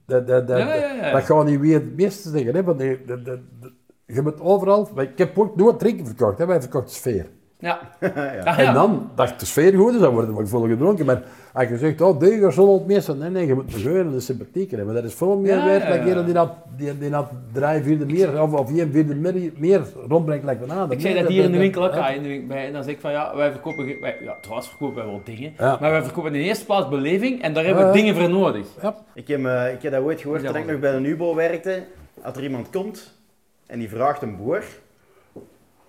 Dat, dat, dat, Ja, ja, ja. dat gaat niet weer het meeste zeggen. Hè. Want de, de, de- de- je moet overal... Ik heb ook nooit drinken verkocht. Hè. Wij verkochten sfeer. Ja. ja. Ah, En dan, dacht de sfeer goed is, dan wordt er ook veel gedronken. Maar als je zegt, oh, deuger zal het meeste. Nee, nee, je moet een geur en een sympathiek hebben. Dat is veel meer Ja, waard dan ja. die dat, die, die dat drie vierde meer, of, of één vierde meer, meer rondbrengt like ander. Ik zei dat hier in de winkel ook ja. ah, in de winkel, bij, en dan zeg ik van ja, wij verkopen, wij, ja trouwens verkopen wij wel dingen, Ja. maar wij verkopen in de eerste plaats beleving en daar hebben we dingen voor nodig. Ja. Ik, heb, eh, ik heb dat ooit gehoord toen ik nog bij een UBO werkte. Als er iemand komt en die vraagt een boer,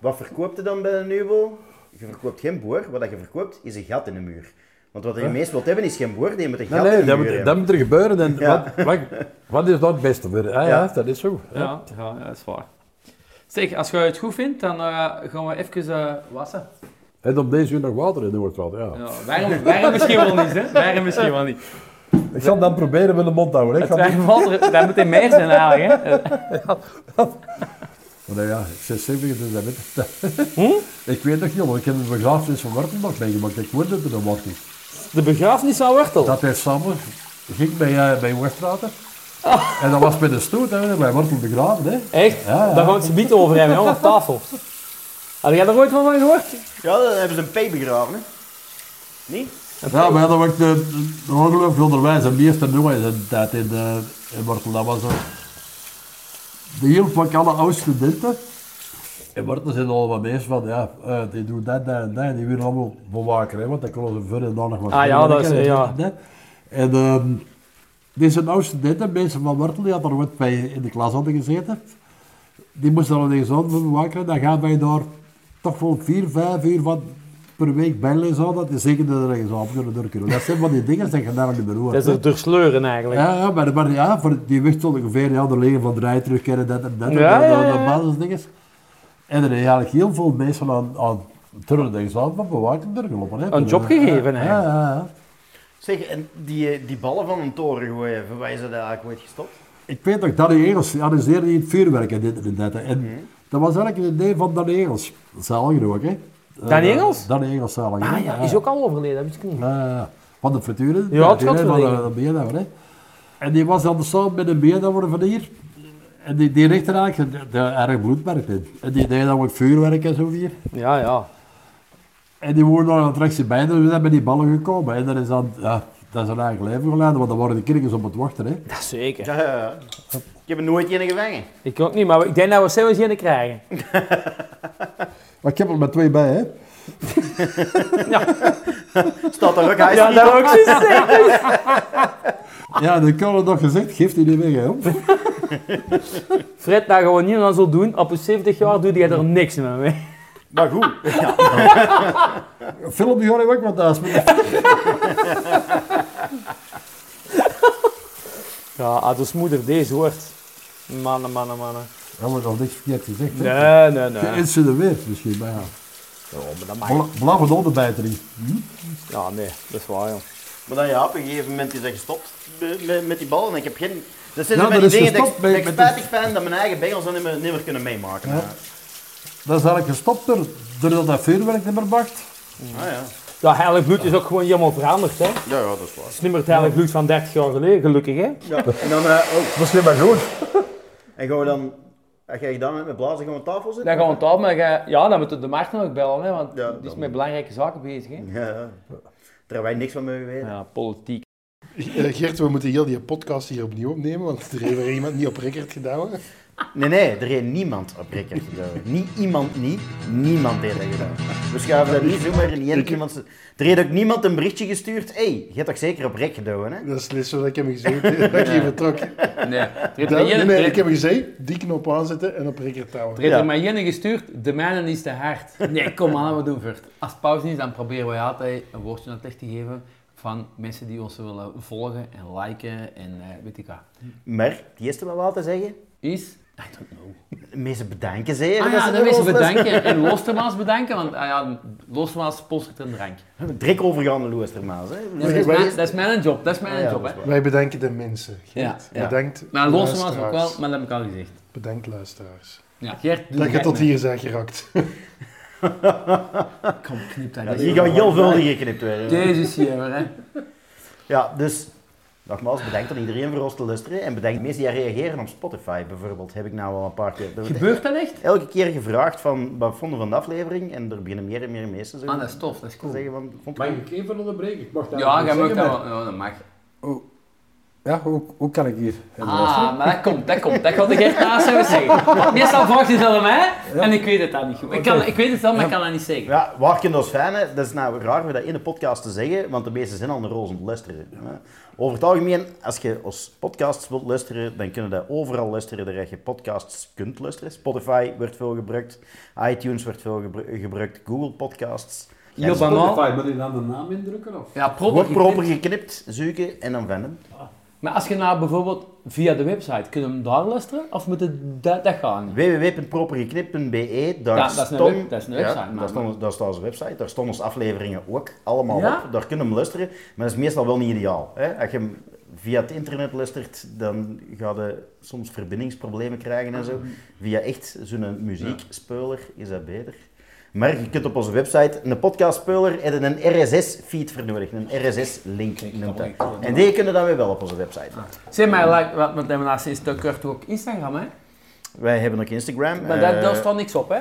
wat verkoopt je dan bij een UBO? Je verkoopt geen boer, wat je verkoopt is een gat in de muur. Want wat je meest wilt hebben is geen boer, die moet een Nee, gat nee, in de dat muur moet, hebben. dat moet er gebeuren. En Ja. wat, wat, wat is dat het beste voor? Ah, ja, Ja. dat is zo. Ja. Ja, ja, ja dat is waar. Zeg, als je het goed vindt, dan eh, gaan we even eh, wassen. En op deze uur nog water in de Noordwald, ja. Ja, warm misschien wel niet, hè? Warm misschien wel niet. Ik zal dan proberen met de mond te houden. hè. Ik Het ga niet- warm water, dat moet in meer zijn eigenlijk, hè? Maar nou ja, ik zeg 70, dus dat weet ik. Ik weet nog niet, want ik heb de begrafenis van Wortel nog meegemaakt. Ik hoorde het er Wortel. De begrafenis van Wortel. Dat hij samen ging bij, uh, bij Weststraten. En dat was bij de stoet, hè, bij Wortel begraven. Hè. Echt? Ja, ja. Daar gaan we het gebied over hebben, jongen, op tafel. Had jij er ooit van gehoord? Ja, dan hebben ze een P begraven, hè. Niet? Ja, we hadden ook de, de ongelooflijk onderwijs en meester noemen in de tijd in, de, in Wortel. Dat was. De heel van alle oude studenten. In Wortel zijn al wat mensen van, ja, eh, die doen dat, dat en dat. En die willen allemaal bewaken, hè, want dan konden ze verder en dan nog wat Ah, ja, dat is- ja. En, dat. en ehm, deze oude studenten, mensen van Wortel, die hadden er ooit bij in de klas hadden gezeten. Die moesten dan eens aan bewaken. Dan gaan wij daar toch wel vier, vijf uur van per week bijles hadden, die zeker dat er ergens op kunnen door kunnen. Dat zijn van die dingen dat je daar niet meer hoort. Dat is er doorsleuren eigenlijk. Ja, ja, maar, maar ja, voor die wist tot ongeveer ja, de legen van draai terugkennen, dat en dat, Ja, dat, dat, basisdingen. En er zijn eigenlijk heel veel mensen aan, aan turnen en examen van bewaking doorgelopen. Hè. Een job gegeven, hè. ja, ja. Zeg, en die, die ballen van een toren gooien, voor waar is dat eigenlijk ooit gestopt? Ik weet nog, Danny Engels organiseerde die het vuurwerk en dit en dat. En Mhm. dat was eigenlijk een idee van Danny Engels. Zalig ook, hè. Danny Eh, Engels? Danny Engels, zalig. hè. Ah ja, is ook al overleden, dat wist ik niet. Van de frituren. Ja, het gaat van de, de BNR, hè. En die was dan samen met een BNR van hier. En die, die richtte eigenlijk erg bloedmerk in. En die deed dan ook vuurwerk en zo hier. Ja, ja. En die worden dan een attractie bij, dus we zijn bij die ballen gekomen. En dat is dan, ja, dat is een eigen leven geleiden, want dan worden de kerkers op het wachten, hè. Dat zeker. Ja, ja, ja. Ik heb er nooit in gevangen. Ik ook niet, maar ik denk dat we zelfs geen krijgen. Maar ik heb er met twee bij, hè. Staat er ook hij Ja, dat ook. Ja, dan kan het nog gezegd, geeft hij niet weg, hè. Fred, dat gaan we niet aan zo doen. Op een 70 jaar doe jij er niks meer mee. Maar goed. Ja. Film die ga ik ook wat thuis met. Ja, als de moeder deze hoort. Mannen, mannen, mannen. Dat wordt al niks verkeerd gezegd. Nee, nee, nee. Eens in de weer, misschien, maar ja. Ja, maar dat mag. Bla- Blauwe onderbijterie. Ja, nee, dat is waar, joh. Maar dan ja, op een gegeven moment is dat gestopt met, die ballen. Ik heb geen... Dat zijn Ja, dat die is dingen dat ik, dat ik spijtig ben dat mijn eigen bengels dan niet meer, niet meer kunnen meemaken. Ja. Dat is eigenlijk gestopt door, doordat dat vuurwerk niet meer mag. Ah, ja. Ja, heilig bloed is ook gewoon helemaal veranderd, hè. Het ja, ja, dat is waar. is niet meer het heilig bloed van 30 jaar geleden, gelukkig, hè. Ja. En dan, eh, oh, Misschien maar goed. En gaan we dan... Als jij dan met mijn blazen aan tafel zitten? Dan gaan we het af, maar ga- ja, dan moeten we de Maarten ook bellen, hè, want Ja, die is met belangrijke zaken bezig, hè. Ja. Daar wij niks van mogen weten. Ja, politiek. Eh, Geert, we moeten heel die podcast hier opnieuw opnemen, want er heeft weer iemand niet op record gedaan. Nee, nee, er heeft niemand op gedaan. Niet iemand niet, niemand heeft dat gedaan. We schuiven dat niet zomaar in één iemand. Er heeft ook niemand een berichtje gestuurd. Hé, hey, je hebt toch zeker op rek gedaan, hè? Dat is net zo dat ik hem gezegd heb, dat ik hier vertrok. Nee, Dat- nee, nee, ik heeft heb hem gezegd, die knop aanzetten en op houden. er Ja. er maar één gestuurd, de mijne is te hard. Nee, kom aan, we doen vert. Als het pauze is, dan proberen wij altijd een woordje aan het licht te geven van mensen die ons willen volgen en liken en eh, weet ik wat. Maar, het eerste wat we altijd zeggen, Is, I don't know. mensen bedanken. Ah ja, ze de mensen ons luisteren. bedanken en Loostermaas bedanken, want ah ja, Loostermaas sponsort een drank. Drek overgaande Loostermaas, hè? Dat is, wij- mijn, dat is mijn job, dat is mijn Ah, ja, job, hè. Wij bedanken de mensen. Geert. Ja, ja. Bedankt Maar Loostermaas ook wel, maar dat heb ik al gezegd. Bedankt luisteraars. Ja, Gert, doe Dat je tot mee. hier bent geraakt. Kom, knip dat Ja, die gaan heel veel geknipt worden. Deze is hier, hè. Ja, dus nogmaals, bedankt aan iedereen voor ons te luisteren. En bedankt de mensen die reageren op Spotify bijvoorbeeld. Heb ik nou al een paar keer. Er Gebeurt dat echt? Elke keer gevraagd van wat vonden we van de aflevering. En er beginnen meer en meer mensen zo Ah, dat is tof, dat is te cool. zeggen van. Vond Mag ik even onderbreken? Ik mag daar Ja, jij mag zeggen, dat wel. Ja, dat mag. Ja, hoe, hoe kan ik hier? Ah, maar dat komt, dat komt. Dat gaat ik echt naast hebben zeggen. Meestal vraagt hij dat aan mij en ik weet het dan niet goed. Ik, kan, ik weet het wel, maar ik kan dat niet zeggen. Ja, waar kan dat fijn, hè? Dat is nou raar om dat in de podcast te zeggen, want de meesten zijn al naar roze aan het luisteren. hè. Over het algemeen, als je ons podcasts wilt luisteren, dan kunnen dat overal luisteren waar je podcasts kunt luisteren. Spotify wordt veel gebruikt, iTunes wordt veel gebru- gebruikt, Google Podcasts. Mij. Spotify, moet je dan de naam indrukken? Of? Ja, proper Wordt proper geknipt. geknipt, zoeken en dan vinden. Maar als je nou bijvoorbeeld via de website, kunnen we hem daar luisteren? Of moet het dat, dat gaan? www.propergeknipt.be, daar Ja, dat is een web- dat is een website, Ja, daar, stond, daar staat onze website, daar stonden onze afleveringen ook allemaal Ja? op. Daar kunnen we hem luisteren, maar dat is meestal wel niet ideaal. Hè? Als je hem via het internet luistert, dan ga je soms verbindingsproblemen krijgen en zo. Mhm. Via echt zo'n muziekspeler is dat beter. Maar je kunt op onze website een podcastspeler en een RSS-feed vernodigen, een RSS-link noemt dat. En die kunnen dan weer wel op onze website. Zeg maar, like, wat met hem naast is te kort ook Instagram, hè? Wij hebben ook Instagram. Maar daar, eh, daar staat niks op, hè?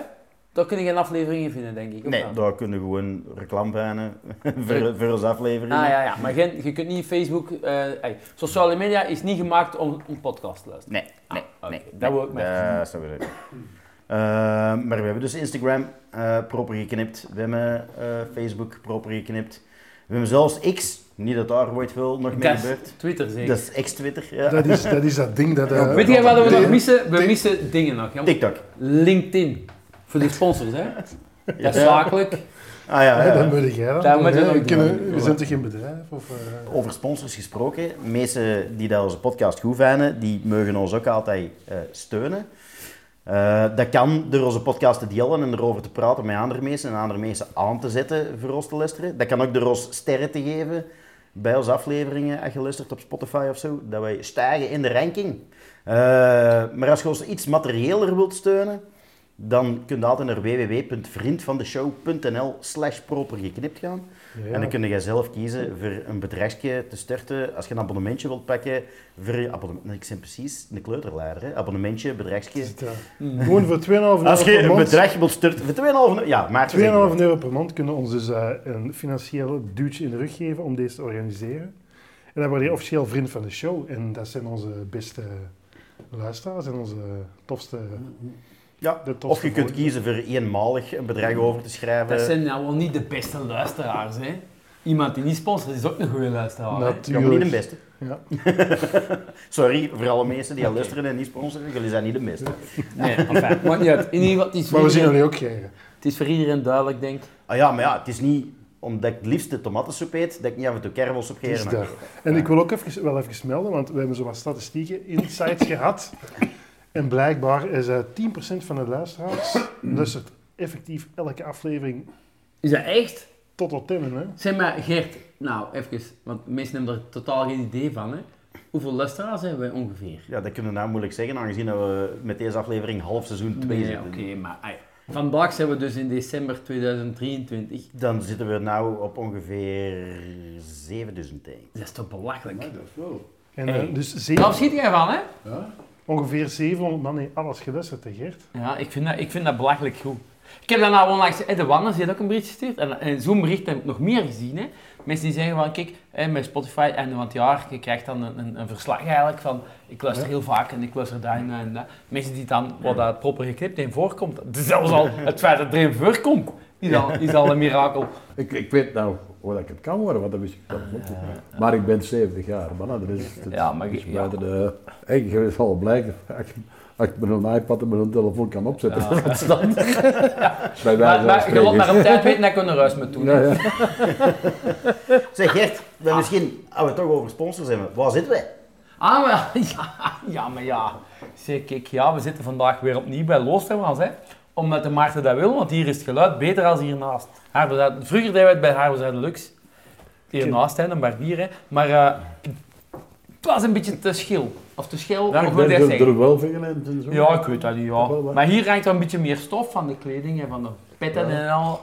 Daar kun je geen afleveringen vinden, denk ik. Nee, daar kunnen we gewoon reclame voor, voor onze aflevering. Ah ja, ja, maar geen, je kunt niet Facebook. eh ey, sociale media is niet gemaakt om een podcast te luisteren. Nee, nee, Ah, nee. Dat wil ik nee, merken. dat Eh, maar we hebben dus Instagram eh, proper geknipt. We hebben eh, Facebook proper geknipt. We hebben zelfs X. Niet dat daar ooit veel nog mee Dat gebeurt. Twitter zeker. Dat is ex-Twitter. Ja. Dat is, dat is dat ding dat... eh, Weet je wat we nog missen? We missen dingen nog. Ja. TikTok. LinkedIn. Voor de sponsors, hè? Dat is Ja. zakelijk. Ah ja, dan moet jij dat Dat moet je hè. We, kunnen- doen. we zijn toch geen bedrijf? Of, eh, Over sponsors gesproken. Mensen die dat onze podcast goed vinden, die mogen ons ook altijd eh, steunen. Eh, dat kan door onze podcast te delen en erover te praten met andere mensen en andere mensen aan te zetten voor ons te luisteren. Dat kan ook door ons sterren te geven bij onze afleveringen, als je luistert op Spotify of zo, dat wij stijgen in de ranking. Eh, maar als je ons iets materiëler wilt steunen, dan kun je altijd naar www.vriendvandeshow.nl slash proper geknipt gaan. Ja. En dan kun je zelf kiezen voor een bedrijfje te starten. Als je een abonnementje wilt pakken, voor abonnement, ik ben precies een kleuterleider, hè? abonnementje, bedrijfje. Eh, Gewoon voor 2,5 euro Als je per een maand. bedrag wilt starten, voor 2,5 euro, ja, maak 2,5 euro per maand kunnen ons dus eh, een financieel duwtje in de rug geven om deze te organiseren. En dan word je officieel vriend van de show. En dat zijn onze beste luisteraars en onze tofste... Ja, de of je kunt kiezen voor eenmalig een bedrag over te schrijven. Dat zijn nou wel niet de beste luisteraars, hè. Iemand die niet sponsort is ook een goede luisteraar, hè. Ja, Natuurlijk. niet de beste. Ja. Sorry voor alle mensen die al luisteren en niet sponsoren, jullie zijn niet de beste. Nee, enfin, maakt niet uit. In ieder geval, Maar we zien jullie ook krijgen. het is voor iedereen duidelijk, denk ik. Ah ja, maar ja, het is niet omdat ik het liefste tomatensoep eet, dat ik niet af en toe kervels op. En ik wil ook even, wel even melden, want we hebben zo wat statistieken, insights gehad. En blijkbaar is eh 10% van de luisteraars luistert effectief elke aflevering Is dat echt? tot op timmen. Hè? Zeg maar, Geert, nou, even, want mensen hebben er totaal geen idee van, hè. Hoeveel luisteraars hebben wij ongeveer? Ja, dat kunnen we nou moeilijk zeggen, aangezien dat we met deze aflevering half seizoen 2 Nee, zitten. oké, maar ai, vandaag zijn we dus in december 2023. Dan zitten we nou op ongeveer 7000 denk ik. Dat is toch belachelijk? En Hey. eh, dus Daar schiet jij van, hè? Ongeveer 700 man heeft alles geluisterd, hè, Geert? Ja, ik vind dat, ik vind dat belachelijk goed. Ik heb nou onlangs, de Wannes heeft ook een bericht gestuurd. En, en zo'n bericht heb ik nog meer gezien. Hè. Mensen die zeggen van, kijk, hè, met Spotify, einde van het jaar, je krijgt dan een, een, een verslag eigenlijk van, ik luister heel vaak en ik luister daar en dat en dat. Mensen die dan, wat dat proper geknipt in voorkomt, zelfs al het feit dat het erin voorkomt, is al, is al een mirakel. Ik, ik weet nou hoe dat ik het kan worden, want dat wist ik dan niet. Maar ik ben 70 jaar, maar nou, dat is het. Ja, maar is de... Ik het zal blijken, als ik- met een iPad en met een telefoon kan opzetten, Ja. dat stand. Bij wijze Maar, maar je laat maar op tijd weten dat er huis moet doen. Ja. Zeg Gert, dan misschien, als we het toch over sponsors hebben, waar zitten wij? Ah, maar ja, ja, maar ja. Zeg, kijk, ja, we zitten vandaag weer opnieuw bij Loostermans, hè. Omdat de Maarten dat wil, want hier is het geluid beter dan hiernaast. Vroeger deden we het bij Harbourzuid Lux. Hiernaast, hè, een barbier, hè. Maar eh, het was een beetje te schil. Of te schil, Ja, hoe dat er, zeggen? er wel vingen en en zo. Ja, ik weet dat niet, ja. Wel, wel. Maar hier hangt er een beetje meer stof van de kleding en van de petten en al.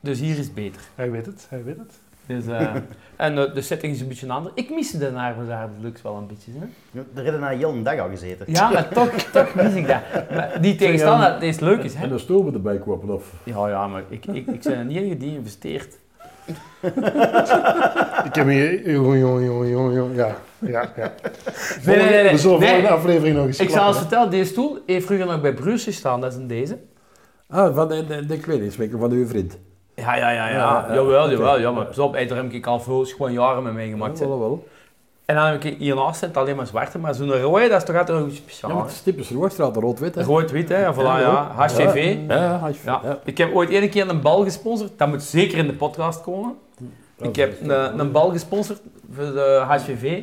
Dus hier is het beter. Hij weet het, hij weet het. Dus, eh, en de, de setting is een beetje anders. Ik mis de Harbourzuid Lux wel een beetje, hè. Hebben we na heel een dag al gezeten. Ja, maar toch, toch mis ik dat. Maar die tegenstander, dat is leuk is, hè? En een stoel erbij kopen, of... Ja, ja, maar ik, ik, ik ben een enige die investeert. Ik heb hier... Jongen, jongen, jongen, jongen. Ja, ja, ja. Nee, nee, nee, nee. We zullen Nee. volgende aflevering nog eens Ik zal eens vertellen, deze stoel heeft vroeger nog bij Bruce gestaan, dat is een deze. Ah, van de, de, de kledingswinkel van uw vriend. Ja, ja, ja, ja. Ja, ja, jawel, jawel. Ja, maar pas op, hey, daar heb ik al veel gewoon jaren mee meegemaakt. Ja, wel, wel. En dan heb ik hiernaast zit alleen maar zwarte, maar zo'n rode, dat is toch altijd nog iets Ja, speciaals. maar het is typisch rood-wit, hè? Rood-wit, hè. Voilà, Ja, ja. HCV. Ja, ja, Ja. ja. Ik heb ooit één keer een bal gesponsord, dat moet zeker in de podcast komen. Ik heb een, een bal gesponsord voor de HVV.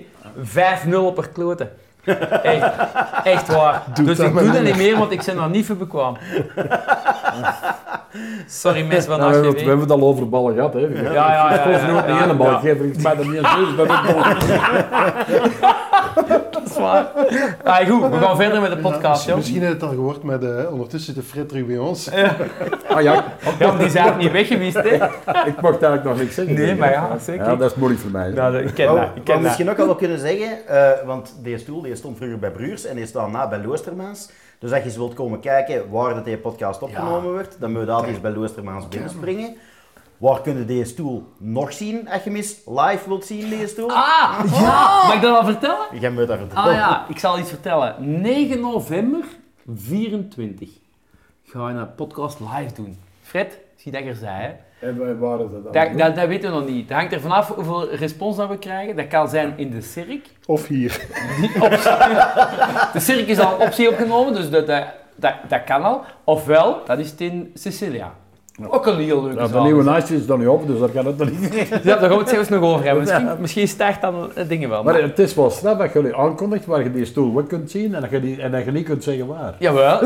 5-0 op haar kloten. Echt, echt waar. Doe dus ik doe dat niet niet meer, want ik ben er niet voor bekwaam. Sorry mensen van Nou, we, hebben, we HVV. hebben het al over ballen gehad, hè? Ja, ja, ja. Ik ja, nu ook ja, niet een bal ja. geven, ik smijt er niet aan toe, dat ik bal. Dat is waar. Ah, goed, we gaan verder met de podcast, Ja, joh. Misschien heb je het al gehoord, maar de, ondertussen zit de Fred terug bij ons. Ah ja, Ja, die zijn ook niet weg geweest, hè. ik mag eigenlijk nog niks zeggen. Nee, maar ja, zeker. Ja, dat is moeilijk voor mij. Nou, ik ken dat, ik ken dat. misschien ook al wel kunnen zeggen, eh, want deze stoel die stond vroeger bij Bruurs en die staat na bij Loostermaans. Dus als je eens wilt komen kijken waar dat deze podcast opgenomen wordt, dan moet je altijd eens bij Loostermaans binnenspringen. Waar kun je deze stoel nog zien als je eens live wilt zien, deze stoel? Ah, ja! Mag ik dat al vertellen? Je moet dat vertellen. Ah ja, ik zal iets vertellen. 9 november 24 gaan we een podcast live doen. Fred, zie dat ik er zei, hè? En wij waren dat dan. Dat, dat, dat weten we nog niet. Dat hangt er vanaf hoeveel respons dat we krijgen. Dat kan zijn in de cirk. Of hier. De cirk is al optie opgenomen, dus dat, dat, dat, dat kan al. Ofwel, dat is het in Sicilia. Ook een heel leuke Ja, de nieuwe Nice is dan niet op, dus daar kan het nog niet. Ja, daar gaan we het zelfs nog over hebben. Misschien, misschien start dan dingen wel. Maar het is wel snel dat je die aankondigt waar je die stoel wel kunt zien en dat je, die, en dat je niet kunt zeggen waar. Jawel.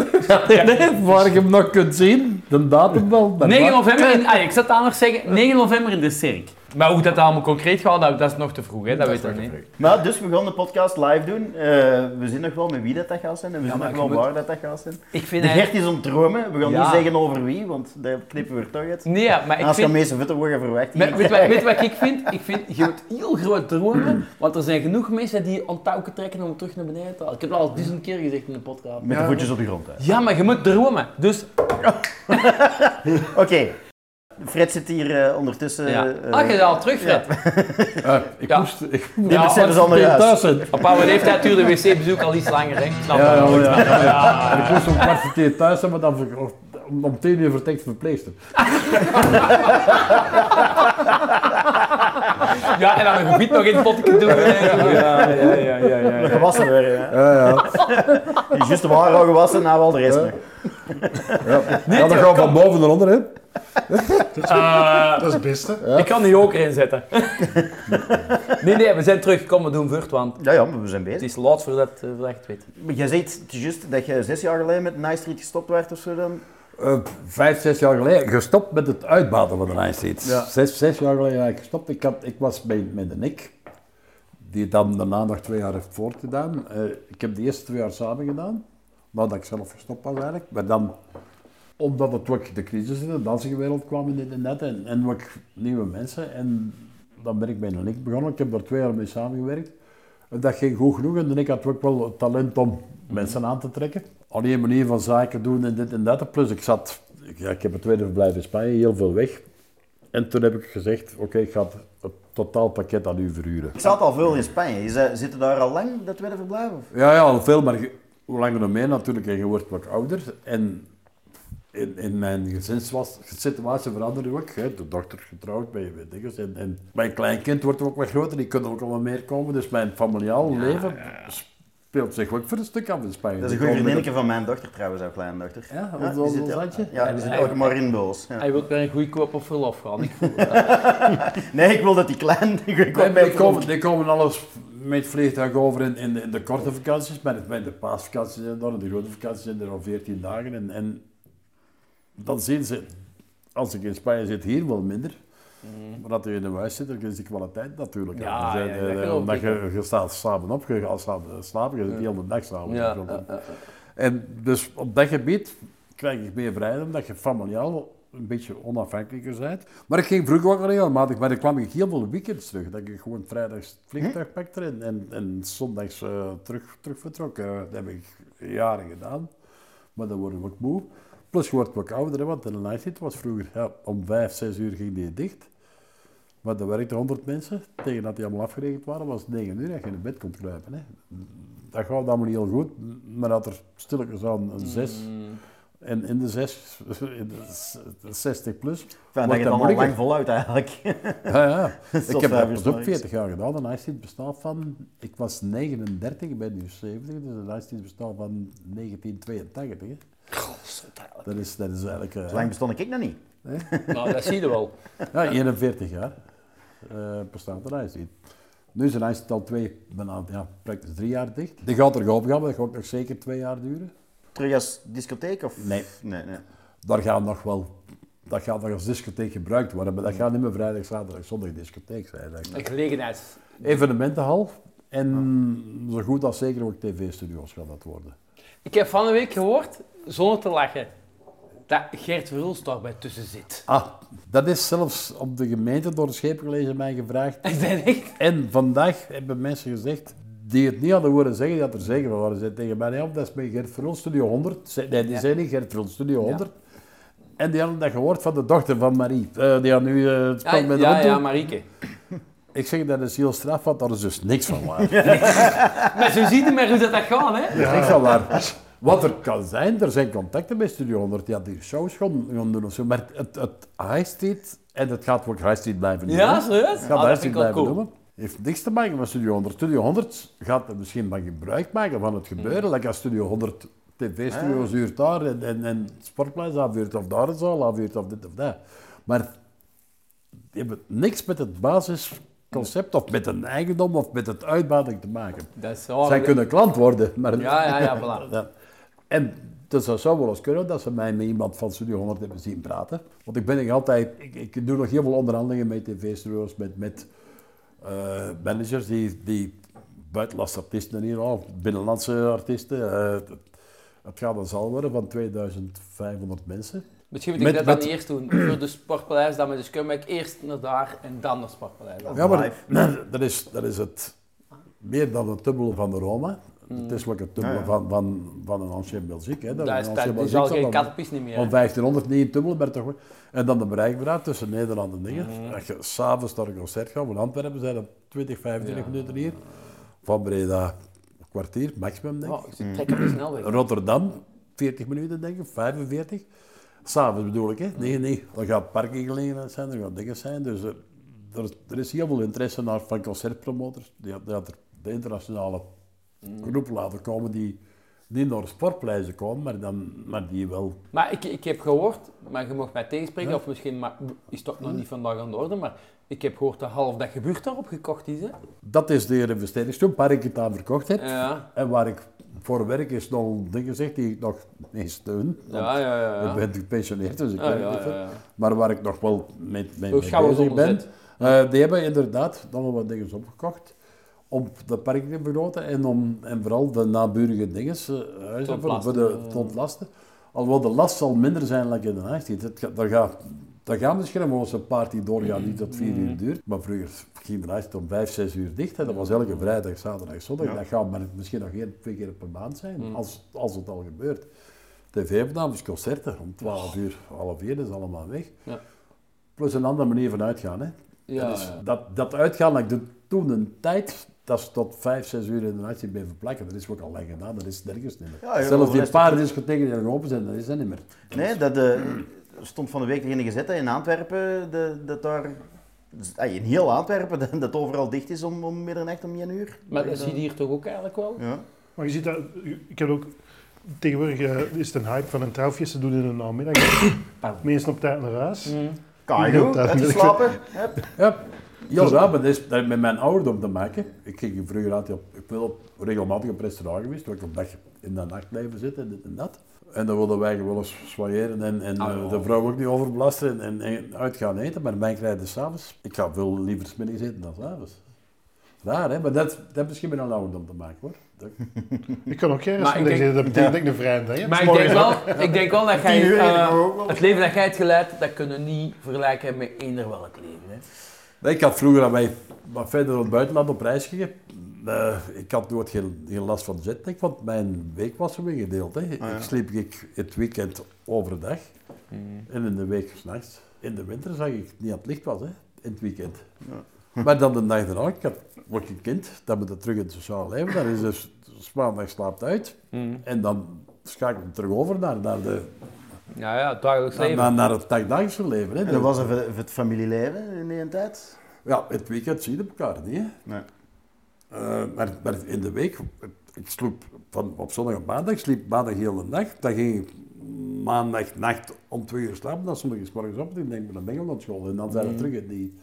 waar je hem nog kunt zien, de datum wel. maar 9 waar- november, in, ah, ik zou het anders zeggen, 9 november in de Cirk. Maar hoe dat allemaal concreet gaat, dat, dat is nog te vroeg, hè? dat, weet ik niet. Maar dus we gaan de podcast live doen. Eh, we zien nog wel met wie dat, dat gaat zijn en we zien maar nog wel moet- waar dat, dat gaat zijn. Ik vind De. Gert is om het dromen. We gaan Ja. niet zeggen over wie, want daar knippen we er toch uit. Nee, ja, maar ik Als je vind... meeste vetten worden verwacht. Weet, weet, wat- weet wat ik vind? Ik vind, je moet heel groot dromen, want er zijn genoeg mensen die aan touwen trekken om terug naar beneden te halen. Ik heb dat al duizend keer gezegd in de podcast. Met de voetjes op de grond. hè. Ja, maar je moet dromen. Dus, Oké. Fred zit hier eh, ondertussen. ja. eh, Ah, je bent al terug, Fred. Ah, ik Ja. moest... Ik Die Ja, moest huis. thuis zijn. Op oude leeftijd duurde wc-bezoek al iets langer, hè? Ik snap Ja, dat. ja, ja, ja. Ik moest om kwart voor tien thuis zijn, maar dan ver- om, om tien uur vertrekt verpleegster. Ja, en dan een gebied nog in het potje doen. Ja, ja, ja, ja, ja. Gewassen weer. Ja, ja. Die is juist de waar al gewassen, nou wel de rest nog. ja. ja dan gaan we van boven naar onder, hè. Eh, Dat is het beste. Ik kan die ook erin zetten. nee, nee, we zijn terug. Kom, we doen vurt, want Ja, ja, maar we zijn het bezig. is laat voordat eh, voordat je het weet. Maar Jij zei het juist dat je zes jaar geleden met Nice Street gestopt werd of zo dan? Eh, vijf, zes jaar geleden gestopt met het uitbaten van de Nice. Ja. Zes, zes jaar geleden eigenlijk gestopt. Ik, had, ik was bij, met de Nick, die dan daarna nog twee jaar heeft voortgedaan. Eh, ik heb de eerste twee jaar samen gedaan, nadat ik zelf gestopt was eigenlijk. Maar dan, omdat het ook de crisis in de dansenwereld kwam in dit en dat, en, en ook nieuwe mensen. En dan ben ik bij de Nick begonnen. Ik heb daar twee jaar mee samengewerkt. En dat ging goed genoeg en ik had ook wel het talent om mensen aan te trekken. Alleen een manier van zaken doen en dit en dat. Plus ik zat, ja, ik heb een tweede verblijf in Spanje, heel veel weg. En toen heb ik gezegd, oké, ik ga het, totaalpakket aan u verhuren. Ik zat al veel in Spanje. Dat, zit je daar al lang, dat tweede verblijf? Of? Ja, ja, al veel, maar je- hoe langer dan meer natuurlijk. En je wordt wat ouder. En in, in mijn gezinssituatie veranderde ook. Hè. De dochter getrouwd, bij, dingen. En, en mijn kleinkind wordt ook wat groter, die kunnen ook al wat meer komen. Dus mijn familiaal leven speelt zich ook voor een stuk af in Spanje. Dat is een goede met van mijn dochter trouwens, jouw kleindochter. Ja, Ja, wat was ja. handje? Ja, die zit ook maar in Boos. Ja. Hij wil weer een goedkoop op verlof gaan. Ik. Nee, ik wil dat die klein... Ik wil Nee, bij die, komen, die komen alles met vliegtuig over in, in, de, in de korte vakanties, maar bij de paasvakanties zijn er, de grote vakanties zijn er al 14 dagen. En, en dan zien ze, als ik in Spanje zit, hier wel minder. Maar dat je in een huis zit, dan is die kwaliteit natuurlijk. Ja, ja, dat Eh, geloof Omdat je, je staat samen op, je gaat samen slapen, je zit de hele dag samen. Ja, op. ja, ja. En dus op dat gebied krijg ik meer vrijheid, omdat je familiaal een beetje onafhankelijker bent. Maar ik ging vroeger ook al regelmatig, maar dan kwam ik heel veel weekends terug. Dat ik gewoon vrijdags het vliegtuig pakte en, en, en zondags eh, terug, terug vertrok. Eh, dat heb ik jaren gedaan, maar dan word ik ook moe. Plus je wordt ook ouder, hè, want de Night was vroeger, ja, om vijf, zes uur ging die dicht. Maar dan werkten 100 mensen, tegen dat die allemaal afgerekend waren, was het 9 uur dat je in bed kon kruipen. Hè. Dat gaat allemaal niet heel goed, maar dat er stilletjes aan een 6 en in de 6, in de s- 60 plus. Fijn dat je al moeilijker. lang voluit eigenlijk. Ja, ja. Ik heb dat ook s'nachts. 40 jaar gedaan. De Night bestaat van, ik was 39, ik ben nu 70, dus de Night bestaat van 1982. Hè. Dat is, dat is eigenlijk eh, Zo lang bestond ik nog niet. Nou, dat zie je wel. ja, 41 jaar eh bestaat de Night Nu is de Night al twee, bijna, ja, praktisch drie jaar dicht. Die gaat er gaan, maar dat gaat nog zeker twee jaar duren. Terug als discotheek of? Nee. Nee, nee. daar gaat nog wel, dat gaat nog als discotheek gebruikt worden, maar dat gaat niet meer vrijdag, zaterdag, zondag discotheek zijn. Dat Een gelegenheid. Evenementenhal en zo goed als zeker ook tv-studio's gaat dat worden. Ik heb van de week gehoord, zonder te lachen, dat Gert Verhulst daarbij tussen zit. Ah, dat is zelfs op de gemeente door de scheepcollege mij gevraagd. Is dat echt? En vandaag hebben mensen gezegd die het niet hadden horen zeggen, dat er zeker van waren. Ze zeiden tegen mij, ja, dat is bij Gert Verhulst, Studio 100. Ze- Nee, die Ja. zei niet Gert Verhulst, Studio 100. En die hadden dat gehoord van de dochter van Marie. Eh, die had nu eh, het spel Ja, met de ja, ja. Marieke. Ik zeg, dat is heel straf, want daar is dus niks van waar. Maar zo ziet je maar hoe dat, dat gaat, hè? Dat is niks van waar. Wat er kan zijn, er zijn contacten bij Studio 100 die die shows gaan, gaan doen of zo. Maar het, het High Street, en het gaat ook High Street blijven noemen. Ja, serieus? Het gaat Ah, dat High Street blijven cool. noemen. heeft niks te maken met Studio 100. Studio 100 gaat er misschien van gebruik maken van het gebeuren. Like als Studio 100 TV-studio's huurt daar en, en, en afhuurt of daar een zaal afhuurt of dit of dat. Maar die hebben niks met het basisconcept of met een eigendom of met het uitbating te maken. Dat is Zij kunnen klant worden, maar... Ja, ja, ja, voilà. Ja. En dat zou wel eens kunnen dat ze mij met iemand van Studio 100 hebben zien praten. Want ik ben nog altijd, ik, ik doe nog heel veel onderhandelingen met tv-studio's, met, met eh, managers die, die buitenlandse artiesten hier al, binnenlandse artiesten. eh, het, gaat een zaal worden van 2500 mensen. Misschien moet ik Met- dat dan met- eerst doen. Voor de Sportpaleis, dan met de Scumbag. Eerst naar daar en dan naar Sportpaleis. Ja, maar dat is, dat is het meer dan het dubbele van de Roma. Het is ook het dubbele Ja, ja. van, van, van een Ancien Belgique. Hè. Dat is, een al zal geen dan- kattenpis niet meer. Van hè. 1500 niet in dubbel, maar toch wel. En dan de bereikbaarheid tussen Nederland en dingen. Mhm. Als je s'avonds naar een concert gaat, van Antwerpen zijn dat 20, 25 minuten hier. Van Breda een kwartier, maximum denk ik. Oh, ze trekken de snelweg. Rotterdam 40 minuten denk ik, 45. S'avonds bedoel ik, hè. Nee, nee. Dan gaat parkinggelegenheid zijn, er gaan dingen zijn. Dus er, er, er is heel veel interesse naar, van concertpromotors. Die, die had er de internationale groep laten komen die niet naar sportpleizen komen, maar, dan, maar die wel Maar ik, ik heb gehoord, maar je mag mij tegenspreken, of misschien maar, is toch nog niet vandaag aan de orde, maar ik heb gehoord dat half dat gebeurt daarop gekocht is. Hè? Dat is de investeringsstoel waar ik het aan verkocht heb. Ja, En waar ik voor werk is nog dingen gezegd die ik nog niet steun. ja, ja. ja. Ik ben gepensioneerd, dus ik Ja, werk niet ja. Maar waar ik nog wel mee, mee, Zo mee bezig ben. eh, die hebben inderdaad dan wel wat dingen opgekocht. Om de parken te vergroten en, om, en vooral de naburige dingen eh, huizen voor, voor de, te ontlasten. Alhoewel de last zal minder zijn dan in de nacht. Het gaat, daar gaat, daar gaat misschien eens een party doorgaan die tot vier Mm. uur duurt. Maar vroeger ging de nacht om vijf, zes uur dicht. En dat was elke vrijdag, zaterdag, zondag. Dat gaat maar misschien nog één, twee keer per maand zijn, Mm. als, als het al gebeurt. TV-opnames, concerten om 12 uur, half vier, dat is allemaal weg. Ja. Plus een andere manier van uitgaan. Hè. Ja, dat, is- dat, dat uitgaan, dat ik doe toen een tijd, dat is tot 5, 6 uur in de nacht bij verplakken. Dat is ook al lang gedaan, dat is nergens niet meer. Ja, Zelfs die paar discotheken die nog open zijn, dat is dat niet meer. Nee, dat eh, stond van de week erin gezet hè, in Antwerpen, de, dat daar, ah, in heel Antwerpen, dat, dat overal dicht is om, om middernacht om 1 uur. Maar dat zie je hier toch ook eigenlijk wel? Ja. Maar je ziet dat, ik heb ook, tegenwoordig eh, is het een hype van een trouwfeest te doen in de namiddag. Mensen op tijd naar huis. Mm. Kan je dat- uitgeslapen. Hup. Ja, ja, maar dat is dat heeft met mijn ouderdom te maken. Ik ging vroeger altijd op, ik ben op regelmatig op restaurant geweest, waar ik op dag in de nacht blijven zitten, dit en dat. En dan wilden wij wel eens soigneren en, en Ah, eh, ja. de vrouw ook niet overbelasten en, en, en uit gaan eten. Maar mij krijgt s'avonds. Ik ga veel liever 's middags eten dan s'avonds. Raar, hè? Maar dat, dat heeft misschien met een ouderdom te maken, hoor. Dat- Ik kan ook geen Maar ik denk- dat betekent ik een vrije dag heb. Maar ik denk wel, ik denk wel dat jij, eh, het leven dat jij hebt geleid, dat kunnen niet vergelijken met eender welk leven. Hè. Ik had vroeger aan mij wat verder het buitenland op reis gegaan. Eh, ik had nooit geen, geen last van jetlag, want mijn week was zo ingedeeld. Hè. Ah, ja. Ik sliep ik het weekend overdag en in de week s'nachts. In de winter zag ik niet aan het licht was, hè, in het weekend. Maar dan de dag daarna, ik had ook een kind, dat moet het terug in het sociaal leven. Dan is dus s maandag slaapt uit en dan schakel ik terug over naar, naar, de, Ja, ja, het dagelijks leven. naar, naar het dagdagelijkse leven. Hè. En dat was even voor het familieleven in die tijd. Ja, het weekend zie je elkaar niet. Hè. Nee. Eh, maar, maar in de week, ik sliep van, op zondag op maandag, ik sliep maandag heel de nacht. Dan ging ik maandag nacht om twee uur slapen, dan stond ik morgens op en ik denk, dan ben ik naar school. En dan zijn we terug in die,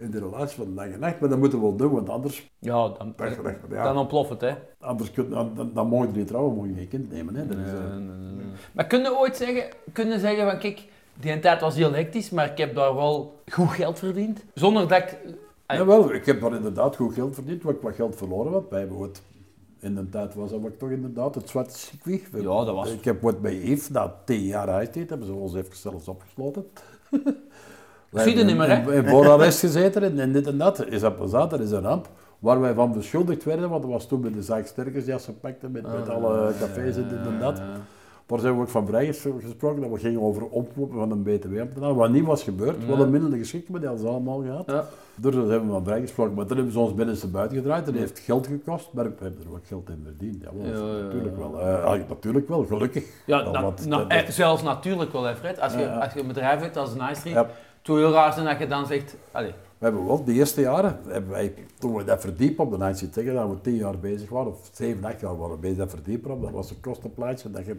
in de relatie van dag en nacht. Maar dat moeten we wel doen, want anders, Ja, dan, Dag en nacht, ja. dan ontploft het, hè. anders kun, dan, dan, dan mogen je niet trouwen, mogen je geen kind nemen. Hè. Dat is, eh, Maar kunnen ooit zeggen, kunnen zeggen van kijk, die tijd was heel hectisch, maar ik heb daar wel goed geld verdiend. Zonder dat ik... Ah, Jawel, ik heb daar inderdaad goed geld verdiend, wat ik wat geld verloren had. Wij hebben ooit, in de tijd was dat ook toch inderdaad het zwarte circuit. Ja, dat was- Ik heb wat bij Yves, na tien jaar huisdienst, hebben ze ons even zelfs opgesloten. Zie je hebben niet meer, in- hè? In voorarrest gezeten en, dit en dat. Is dat plezant, dat is een ramp. Waar wij van beschuldigd werden, want dat was toen met de zaak Sterkersjas gepakt en met, met Ah, alle cafés en dit en dat. Daar zijn we ook van vrijgesproken, dat we gingen over omkopen van een btw-ambtenaar, wat niet was gebeurd. We hadden middelen geschikt, maar die hadden ze allemaal gehad. Ja. Dus daar hebben we van vrijgesproken. Maar toen hebben ze ons binnenste buiten gedraaid. Dat heeft geld gekost, maar we hebben er ook geld in verdiend. Ja, Ja, ja, ja. natuurlijk wel. Eh, eigenlijk natuurlijk wel, gelukkig. Ja, Wel, na- want na- dat- eh, zelfs natuurlijk wel, hè, Fred. Als je, als je een bedrijf hebt als een Street, Zou heel raar zijn dat je dan zegt, allee, We hebben wel, de eerste jaren, hebben wij, toen we dat verdiepen op de City Ticket, dat we tien jaar bezig waren, of zeven, acht jaar waren we bezig dat verdiepen op, dat was een kostenplaatje. Dat je,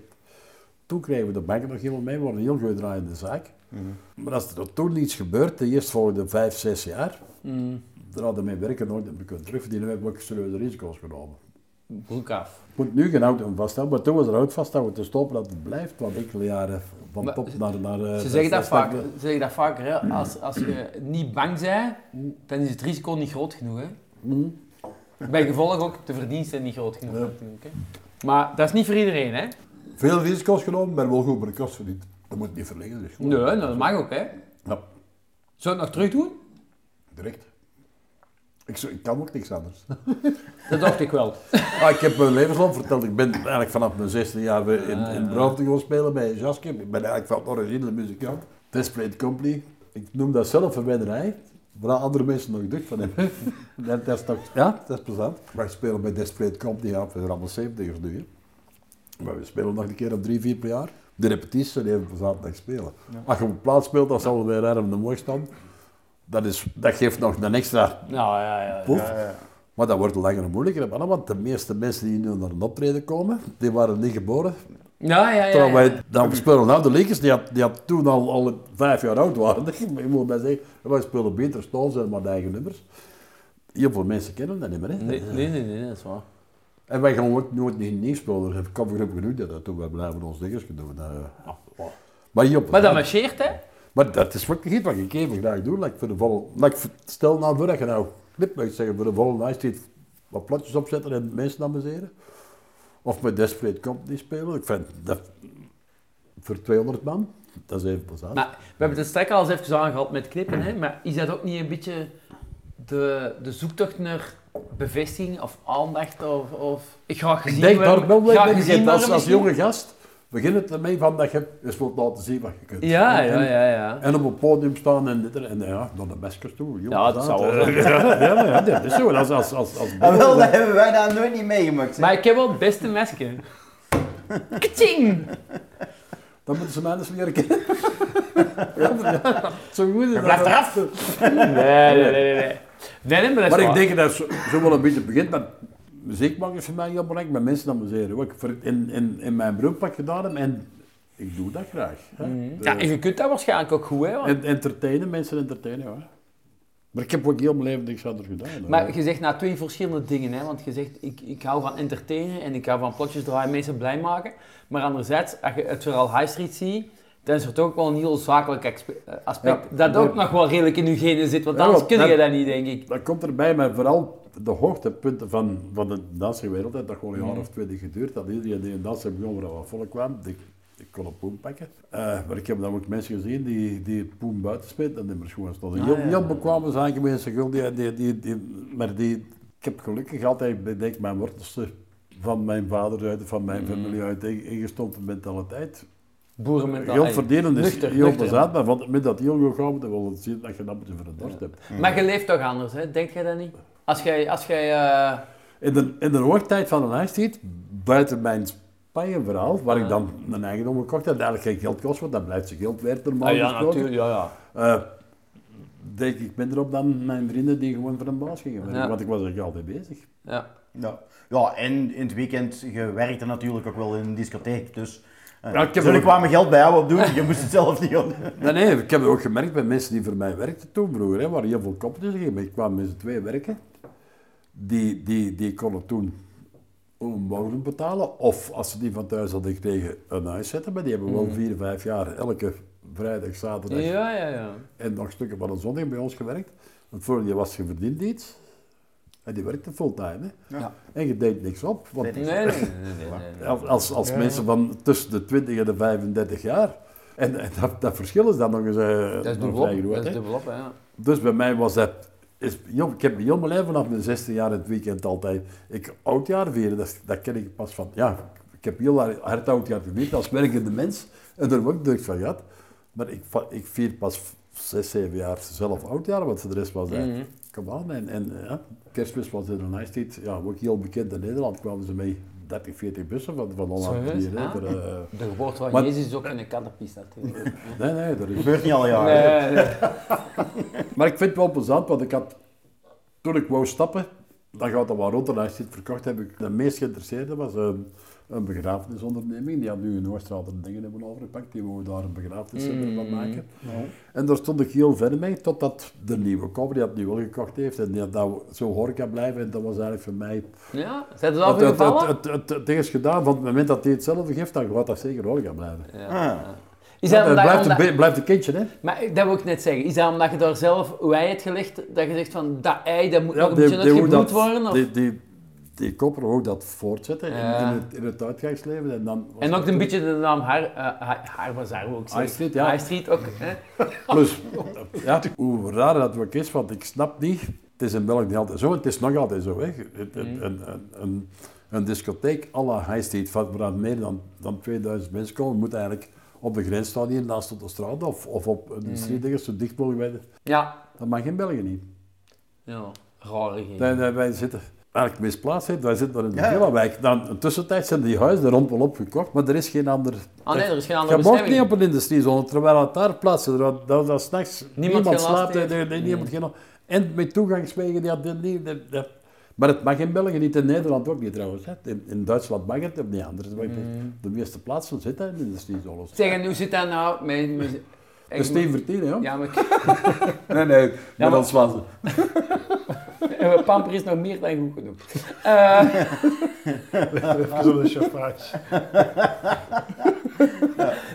toen kregen we de banken nog helemaal mee, we waren een heel goed draaiende zaak. Maar als er toen iets gebeurt, de eerstvolgende vijf, zes jaar, daar hadden mijn werken nooit kunnen terugverdienen, we hebben ook serieuze risico's genomen. Broek af. Ik moet nu geen auto vasthouden, maar toen was er hout vasthouden te stoppen dat het blijft, want enkele jaren van Maar top naar... naar eh, Ze zeggen dat, vaak, ze zeggen dat vaker, hè. Als, als je niet bang bent, dan is het risico niet groot genoeg. Hè. Mhm. Bij gevolg ook de verdiensten niet groot genoeg. Natuurlijk, hè. Maar dat is niet voor iedereen, hè? Veel risico's genomen, maar wel goed bij de kost verdiend. Dat moet niet verleggen. Dus Nee, nou, dat mag ook, hè? Ja, Zou je het nog terug doen? direct. Ik, zou- ik kan ook niks anders. Dat dacht ik wel. Ah, ik heb mijn levensloop verteld. Ik ben eigenlijk vanaf mijn 16 jaar in, in Brouwte gaan spelen bij Jaske. Ik ben eigenlijk van origine muzikant. Desperate Company. Ik noem dat zelf een wennerij. Waar andere mensen nog ducht van hebben. dat, dat is toch, ja, dat is plezant. Wij spelen bij Desperate Company, ja, we zijn allemaal 70 nu. Hè. Maar we spelen nog een keer of drie, vier per jaar. De repetities zijn even op zaterdag spelen. Als je op plaats speelt, dan zal het weer erg de mooi staan. Dat, is, dat geeft nog een extra Nou, ja, ja. poef. Maar dat wordt langer en moeilijker, want de meeste mensen die nu naar een optreden komen, die waren niet geboren. Ja, ja, ja. Terwijl ja. wij, dan spelen nou de Lakers, die, had, die had toen al, al vijf jaar oud waren. Ik moet bij zeggen, wij spelen beter Stones en maar de eigen nummers. Heel veel mensen kennen dat niet meer. Hè? Nee, nee, nee, nee, dat is waar. En wij gaan ook nooit niet nieuw spelen. Ik kan voor genoeg dat dat doen. Wij blijven ons dinges doen. eh. maar, Maar dat marcheert, hè? Maar dat is wat niet wat ik even graag doe. Like voor de volle, like stel nou voor dat je nou mag zeggen voor de volgende night street wat platjes opzetten en mensen amuseren. Of met Desperate Company spelen. Ik vind dat voor 200 man, dat is even plezant. Maar we hebben het straks al eens even aangehaald met knippen, hè? Maar is dat ook niet een beetje de, de zoektocht naar bevestiging of aandacht? Of, of ik ga gezien ik denk daar worden- wel ga mee gezien als, als jonge gast. Begin het ermee van dat je eens wilt laten zien wat je kunt. Ja, En- ja, ja, ja. En op een podium staan en dit en, en ja, naar de maskers toe. Ja, dat zou wel Eh, Ja, ja, ja, dat is zo. Als, als, als, als En wel, dat hebben wij daar nooit niet meegemaakt. hè. Maar ik heb wel het beste mesje. Kaching! Dan moeten ze mij eens leren kennen. ja, zo goed is dat. Blijf eraf! Nee, nee, nee, nee. nee. Nee, nee, maar dat is Maar ik denk dat zo, zo wel een beetje begint met muziek maken is voor mij heel belangrijk, met mensen amuseren. Wat ik voor in, in, in mijn beroep gedaan heb en ik doe dat graag. Hè. Ja, en je kunt dat waarschijnlijk ook goed, hè? want- entertainen, mensen entertainen, ja. Maar ik heb ook heel mijn leven niks anders gedaan. hè. Maar je zegt nou twee verschillende dingen, hè? want je zegt ik, ik hou van entertainen en ik hou van plotjes draaien, mensen blij maken. Maar anderzijds, als je het vooral high street ziet, dan is er toch ook wel een heel zakelijk eh, aspect Ja, dat ook nog wel redelijk in je genen zit, want Ja, anders kun je dat- niet, denk ik. Dat komt erbij, maar vooral de hoogtepunten van, van de danswereld. hè, Dat gewoon een jaar of twintig geduurd. Dat iedereen die in dansen begon, waar wat volk kwam. Ik, ik kon een poem pakken. Eh, maar ik heb dan ook mensen gezien die, die het poem buiten speelden en die maar gewoon stonden. Heel, ja, heel ja. bekwame zaken mensen, gul, die, die, die, die, maar die, ik heb gelukkig altijd, ik denk mijn wortels van mijn vader uit, van mijn familie uit, ingestompt mentaliteit. Boerenmentaliteit. Heel verdelend is Nuchter, heel plezant, maar van moment dat heel goed gaat, dan wil het zien dat je dat voor de dorst hebt. Maar je leeft toch anders, hè? denk je dat niet? Als jij, als jij eh, In de, in de hoogtijd van een ijstijd, buiten mijn Spanje-verhaal, waar ik dan een eigendom gekocht heb, dat eigenlijk geen geld kost, want dat blijft zijn geld waard normaal ah, ja, gesproken. natuurlijk, ja, ja. Eh, denk ik minder op dan mijn vrienden die gewoon voor een baas gingen werken, Ja. want ik was er altijd bezig. ja. Ja. ja, en in het weekend, je werkte natuurlijk ook wel in een discotheek, dus... Ja, ik heb Zullen ook- kwamen geld bij jou opdoen, je moest het zelf niet doen. Nee, nee, ik heb het ook gemerkt bij mensen die voor mij werkten toen vroeger, hè, waar heel veel koppeltjes gingen, maar ik kwam met z'n twee werken, die, die, die konden toen een woning betalen, of als ze die van thuis hadden gekregen, een huis zetten, maar die hebben wel vier, vijf jaar elke vrijdag, zaterdag Ja, ja, ja. en nog stukken van een zondag bij ons gewerkt. Want voor je was je verdiend iets. En die werkte fulltime. Hè? Ja. En je deed niks op. Want Nee, nee, nee. nee, nee, nee. als, als, mensen van tussen de 20 en de 35 jaar. En, en dat, dat verschil is dan nog eens. eh, Dat is nog dubbelop, dat is ja. Dus bij mij was dat. Is, joh, ik heb heel mijn leven vanaf mijn 16 jaar in het weekend altijd. Ik oudjaar vieren, dat, dat ken ik pas van. Ja, ik heb heel hard oudjaar gevierd als werkende mens. En daar heb ik druk van gehad. Maar ik, ik vier pas 6, 7 jaar zelf oudjaar, want voor de rest was dat. Aan. En, en ja, kerstmis was in een ijstijd. Ja, ook heel bekend in Nederland kwamen ze mee 30, 40 bussen van, van Holland hier. Er, eh, De geboorte van Maar- Jezus is ook in kattenpist natuurlijk. nee, nee, dat is... gebeurt niet alle jaren. Nee, nee. Maar ik vind het wel plezant, want ik had, toen ik wou stappen, dan gaat dat wel rond en als je het verkocht heb ik de meest geïnteresseerde was een, een begrafenisonderneming. Die had nu in Noordstraat een dingen hebben overgepakt, die wou daar een begrafeniscentrum van maken. En daar stond ik heel ver mee, totdat de nieuwe koffer die dat nu wel gekocht heeft en die had dat zo horeca blijven en dat was eigenlijk voor mij... Ja, zijn ze al Het, het, gevallen? het, het, het, het ding is gedaan, van het moment dat hij hetzelfde geeft, dan gaat dat zeker horeca blijven. Ah. Is dat Het omdat, blijft, omdat- een, blijft een kindje, hè? maar dat wil ik net zeggen. Is dat omdat je daar zelf hoe ei hebt gelegd, dat je zegt van dat ei dat moet nog een beetje wou uitgebloed dat- worden? Of? Die, die, kopper wou dat voortzetten in- in, het, in het uitgangsleven. En, dan En ook een beetje de naam Har, ik zeggen. High Street, ja. High Street ook. Hè? Plus, ja, hoe raar dat ook is, want ik snap niet, het is in België niet altijd zo, het is nog altijd zo. Hè. Mm. Een, een, een, een discotheek à la High Street, waar meer dan, dan 2000 mensen komen, moet eigenlijk op de grens staan hier naast op de straat of, of op Mm. een street zo dicht mogelijk bij de... Ja. Dat mag in België niet. Ja, rarigheid. Nee, nee, wij zitten eigenlijk misplaatst, hè. wij zitten daar in de Ja. Villa-wijk. Dan, in tussentijd zijn die huizen er rond wel opgekocht, maar er is geen ander... Ah nee, er is geen andere Je mag niet op een industriezone, terwijl het daar plaatsen, dat, dat, dat s'nachts Niemand slaapt, heeft. nee, nee, niemand geen En met toegangswegen, ja, die, die, die- die- maar het mag in België niet, in Nederland ook niet trouwens. Hè. In, in Duitsland mag het, of niet anders. Mm. De meeste plaatsen zitten in industriezones. Zeg, en hoe zit dat nou met... Dat is Steven Vertien, hè? Ja, maar ik- Nee, nee, Ja, maar maar- dat was eh, Pamper is nog meer dan goed genoeg. Eh, Even de chauffage.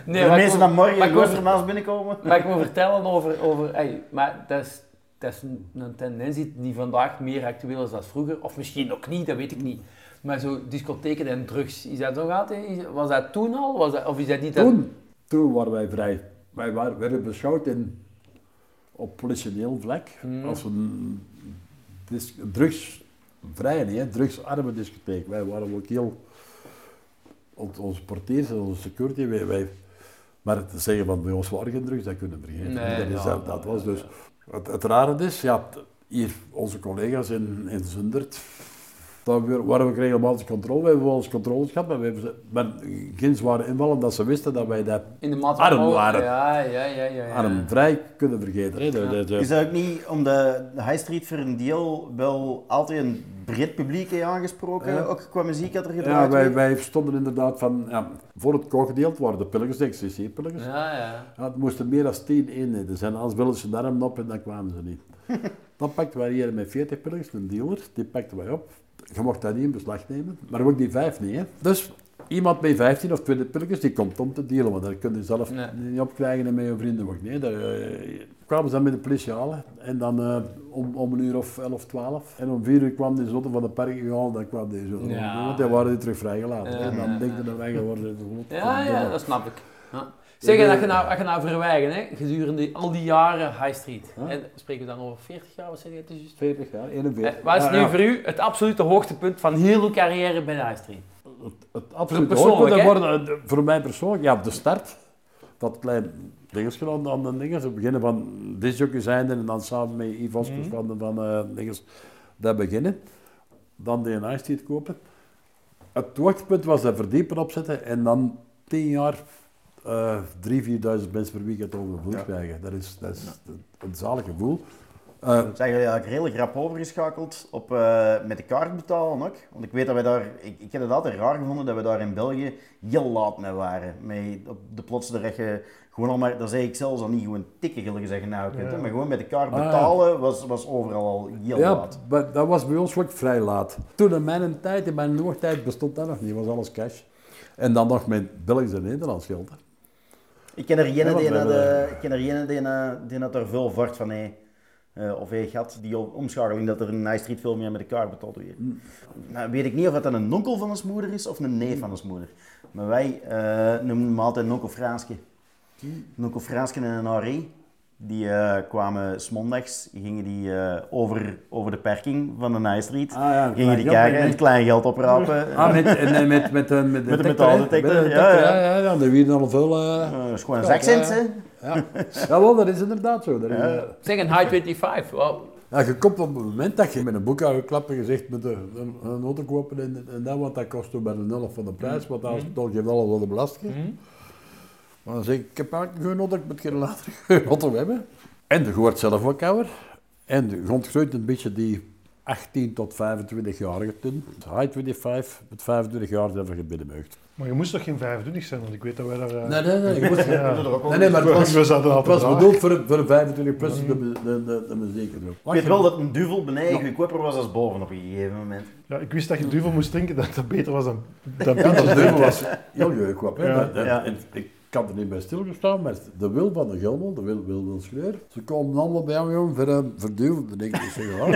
nee, de mensen dan morgen gewoon ernaast binnenkomen. Wat ik wil vertellen over... over ey, maar dat is, dat is een, een tendens die- vandaag meer actueel is dan vroeger. Of misschien ook niet, dat weet ik niet. Maar zo discotheken en drugs, is dat zo gaat? hè? Is- Was dat toen al? Was dat, of is dat niet... dat- Toen, toen waren wij vrij. Wij waren, werden beschouwd in, op politioneel vlak als een dis, drugsvrije, hè, drugsarme discotheek. Wij waren ook heel, on- onze portiers en onze security, wij, wij, maar te zeggen van bij ons waren geen drugs, dat kunnen we vergeten. Nee, dat, is, ja, dat, dat was dus. Het, het rare is, ja, hier onze collega's in, in Zundert, daar waren we regelmatig controle. We hebben wel eens controles gehad, maar we hebben ze, maar geen zware invallen dat ze wisten dat wij dat In de Arm waren. Ja, ja, ja, ja. ja. arm vrij kunnen vergeten. Hè. De- de- de- Is dat ook niet om de High Street voor een deel wel altijd een breed publiek heeft aangesproken? Ja. Ook qua muziek dat er ja, gedraaid wij, werd? wij stonden inderdaad van, ja, voor het kookgedeelte waren de pilgers, de XCC-pilgers. Ja. Ja, ja. het moesten meer dan 10 eenheden zijn, anders wilden ze de arm op en dan kwamen ze niet. dan pakten wij hier met 40 pilgers, een dealer, die pakten wij op. Je mocht dat niet in beslag nemen, maar ook die vijf niet. Hè. Dus iemand met 15 of 20 pilgers, die komt om te dealen, want dat kun je zelf Nee. niet opkrijgen en met je vrienden ook. Nee, daar, eh, kwamen ze dan met de politie halen en dan eh, om, om een uur of 11, 12. En om 4 uur kwam die zotte van de park gehaald, dan kwam die zo. Ja. Want die waren die terug vrijgelaten. Ja, en dan ja, denk je dat wij geworden zijn. Ja, ja, dat snap ik. Ja. Zeg, en als je nou, als je nou verwijgen, hè, gedurende al die jaren High Street, en spreken we dan over 40 jaar, wat zeg je het is juist? 40 jaar, Eh, 41. Wat is Ja, nu ja. voor u het absolute hoogtepunt van heel uw carrière bij de High Street? Het, het absolute persoonlijk, hoogtepunt worden, eh, voor mij persoonlijk, ja, de start. Dat klein dingetje aan, aan de dingen. Ze beginnen van disjockey zijn en dan samen met Yves Oskers van, van eh dinges, dat beginnen. Dan de High Street kopen. Het hoogtepunt was dat verdiepen opzetten en dan tien jaar eh 3.000, 4.000 mensen per weekend over de vloer Ja. krijgen. Dat is, dat is een zalig gevoel. Eh, Zijn jullie eigenlijk redelijk rap overgeschakeld op eh, met de kaart betalen ook? Want ik weet dat wij daar, ik, ik heb het altijd raar gevonden dat we daar in België heel laat mee waren. Met op de plotse dat je gewoon al maar, daar zei ik zelfs al niet gewoon tikken zeggen nou kunt, Ja. maar gewoon met de kaart Ah, ja. betalen was, was overal al heel Ja, laat. maar dat was bij ons ook vrij laat. Toen in mijn tijd, in mijn oogtijd, bestond dat nog niet, was alles cash. En dan nog met Belgisch en Nederlands geld. Hè. Ik ken er want die, de, hebben- ik ken er jene die, die had er veel vart van hey, eh, of hij had die omschakeling dat er een Nice Street veel meer met de kaart betaald werd. Mm. Nou, weet ik niet of dat een onkel van ons moeder is of een neef van ons moeder. Maar wij eh, noemen hem altijd een onkel Fraaske. Mm. Een onkel Fraaske en een Henri. Die eh, kwamen smondags, gingen die eh, over, over de parking van de Nice Street. Ah, ja, gingen die klein kijken geld, en het klein geld oprapen. Ah, met, met, met, een- met, Met de Met de ja, ja. ja. ja, ja. Er werden al veel... dat is gewoon een Ja, zakcent, ja. hè? ja. Jawel, dat is inderdaad zo. Dat is, Ja. eh, Zeg, een High 25, wel, Ja, je komt op het moment dat je met een boekhouder klapt en je zegt met een, een, auto kopen en, en dat, want dat kost bij de helft van de prijs, want als dan geeft alles aan de belasting. Mhm. Maar dan zeg ik, ik heb eigenlijk geen auto, ik moet geen later hebben. En je wordt zelf ook ouder. En je ontgroeit een beetje die 18 tot 25-jarige toen. High 25, met 25 jaar zijn we gebinnenmeugd. Maar je moest toch geen 25 zijn, want ik weet dat wij daar... eh, Nee, nee, nee. Je moet, Ja. nee, nee, maar het was, We zaten al het was bedoeld voor, een- voor een 25 plus, dat dat- dat- dat me zeker doen. Ik weet wel dat een duvel beneden goedkoper was als boven op een gegeven moment. Ja, ik wist dat je duvel moest drinken, dat dat beter was dan, dan Ja, dat drinken. was heel jeugd. hè. Ja. Dat- dat- Ja. Ik kan er niet bij stilgestaan, maar de wil van de Gelmel, de wil, wil, wil Schreur, ze komen allemaal bij jou jongen, voor, duivel. Dan denk ik, ik zeg, ja.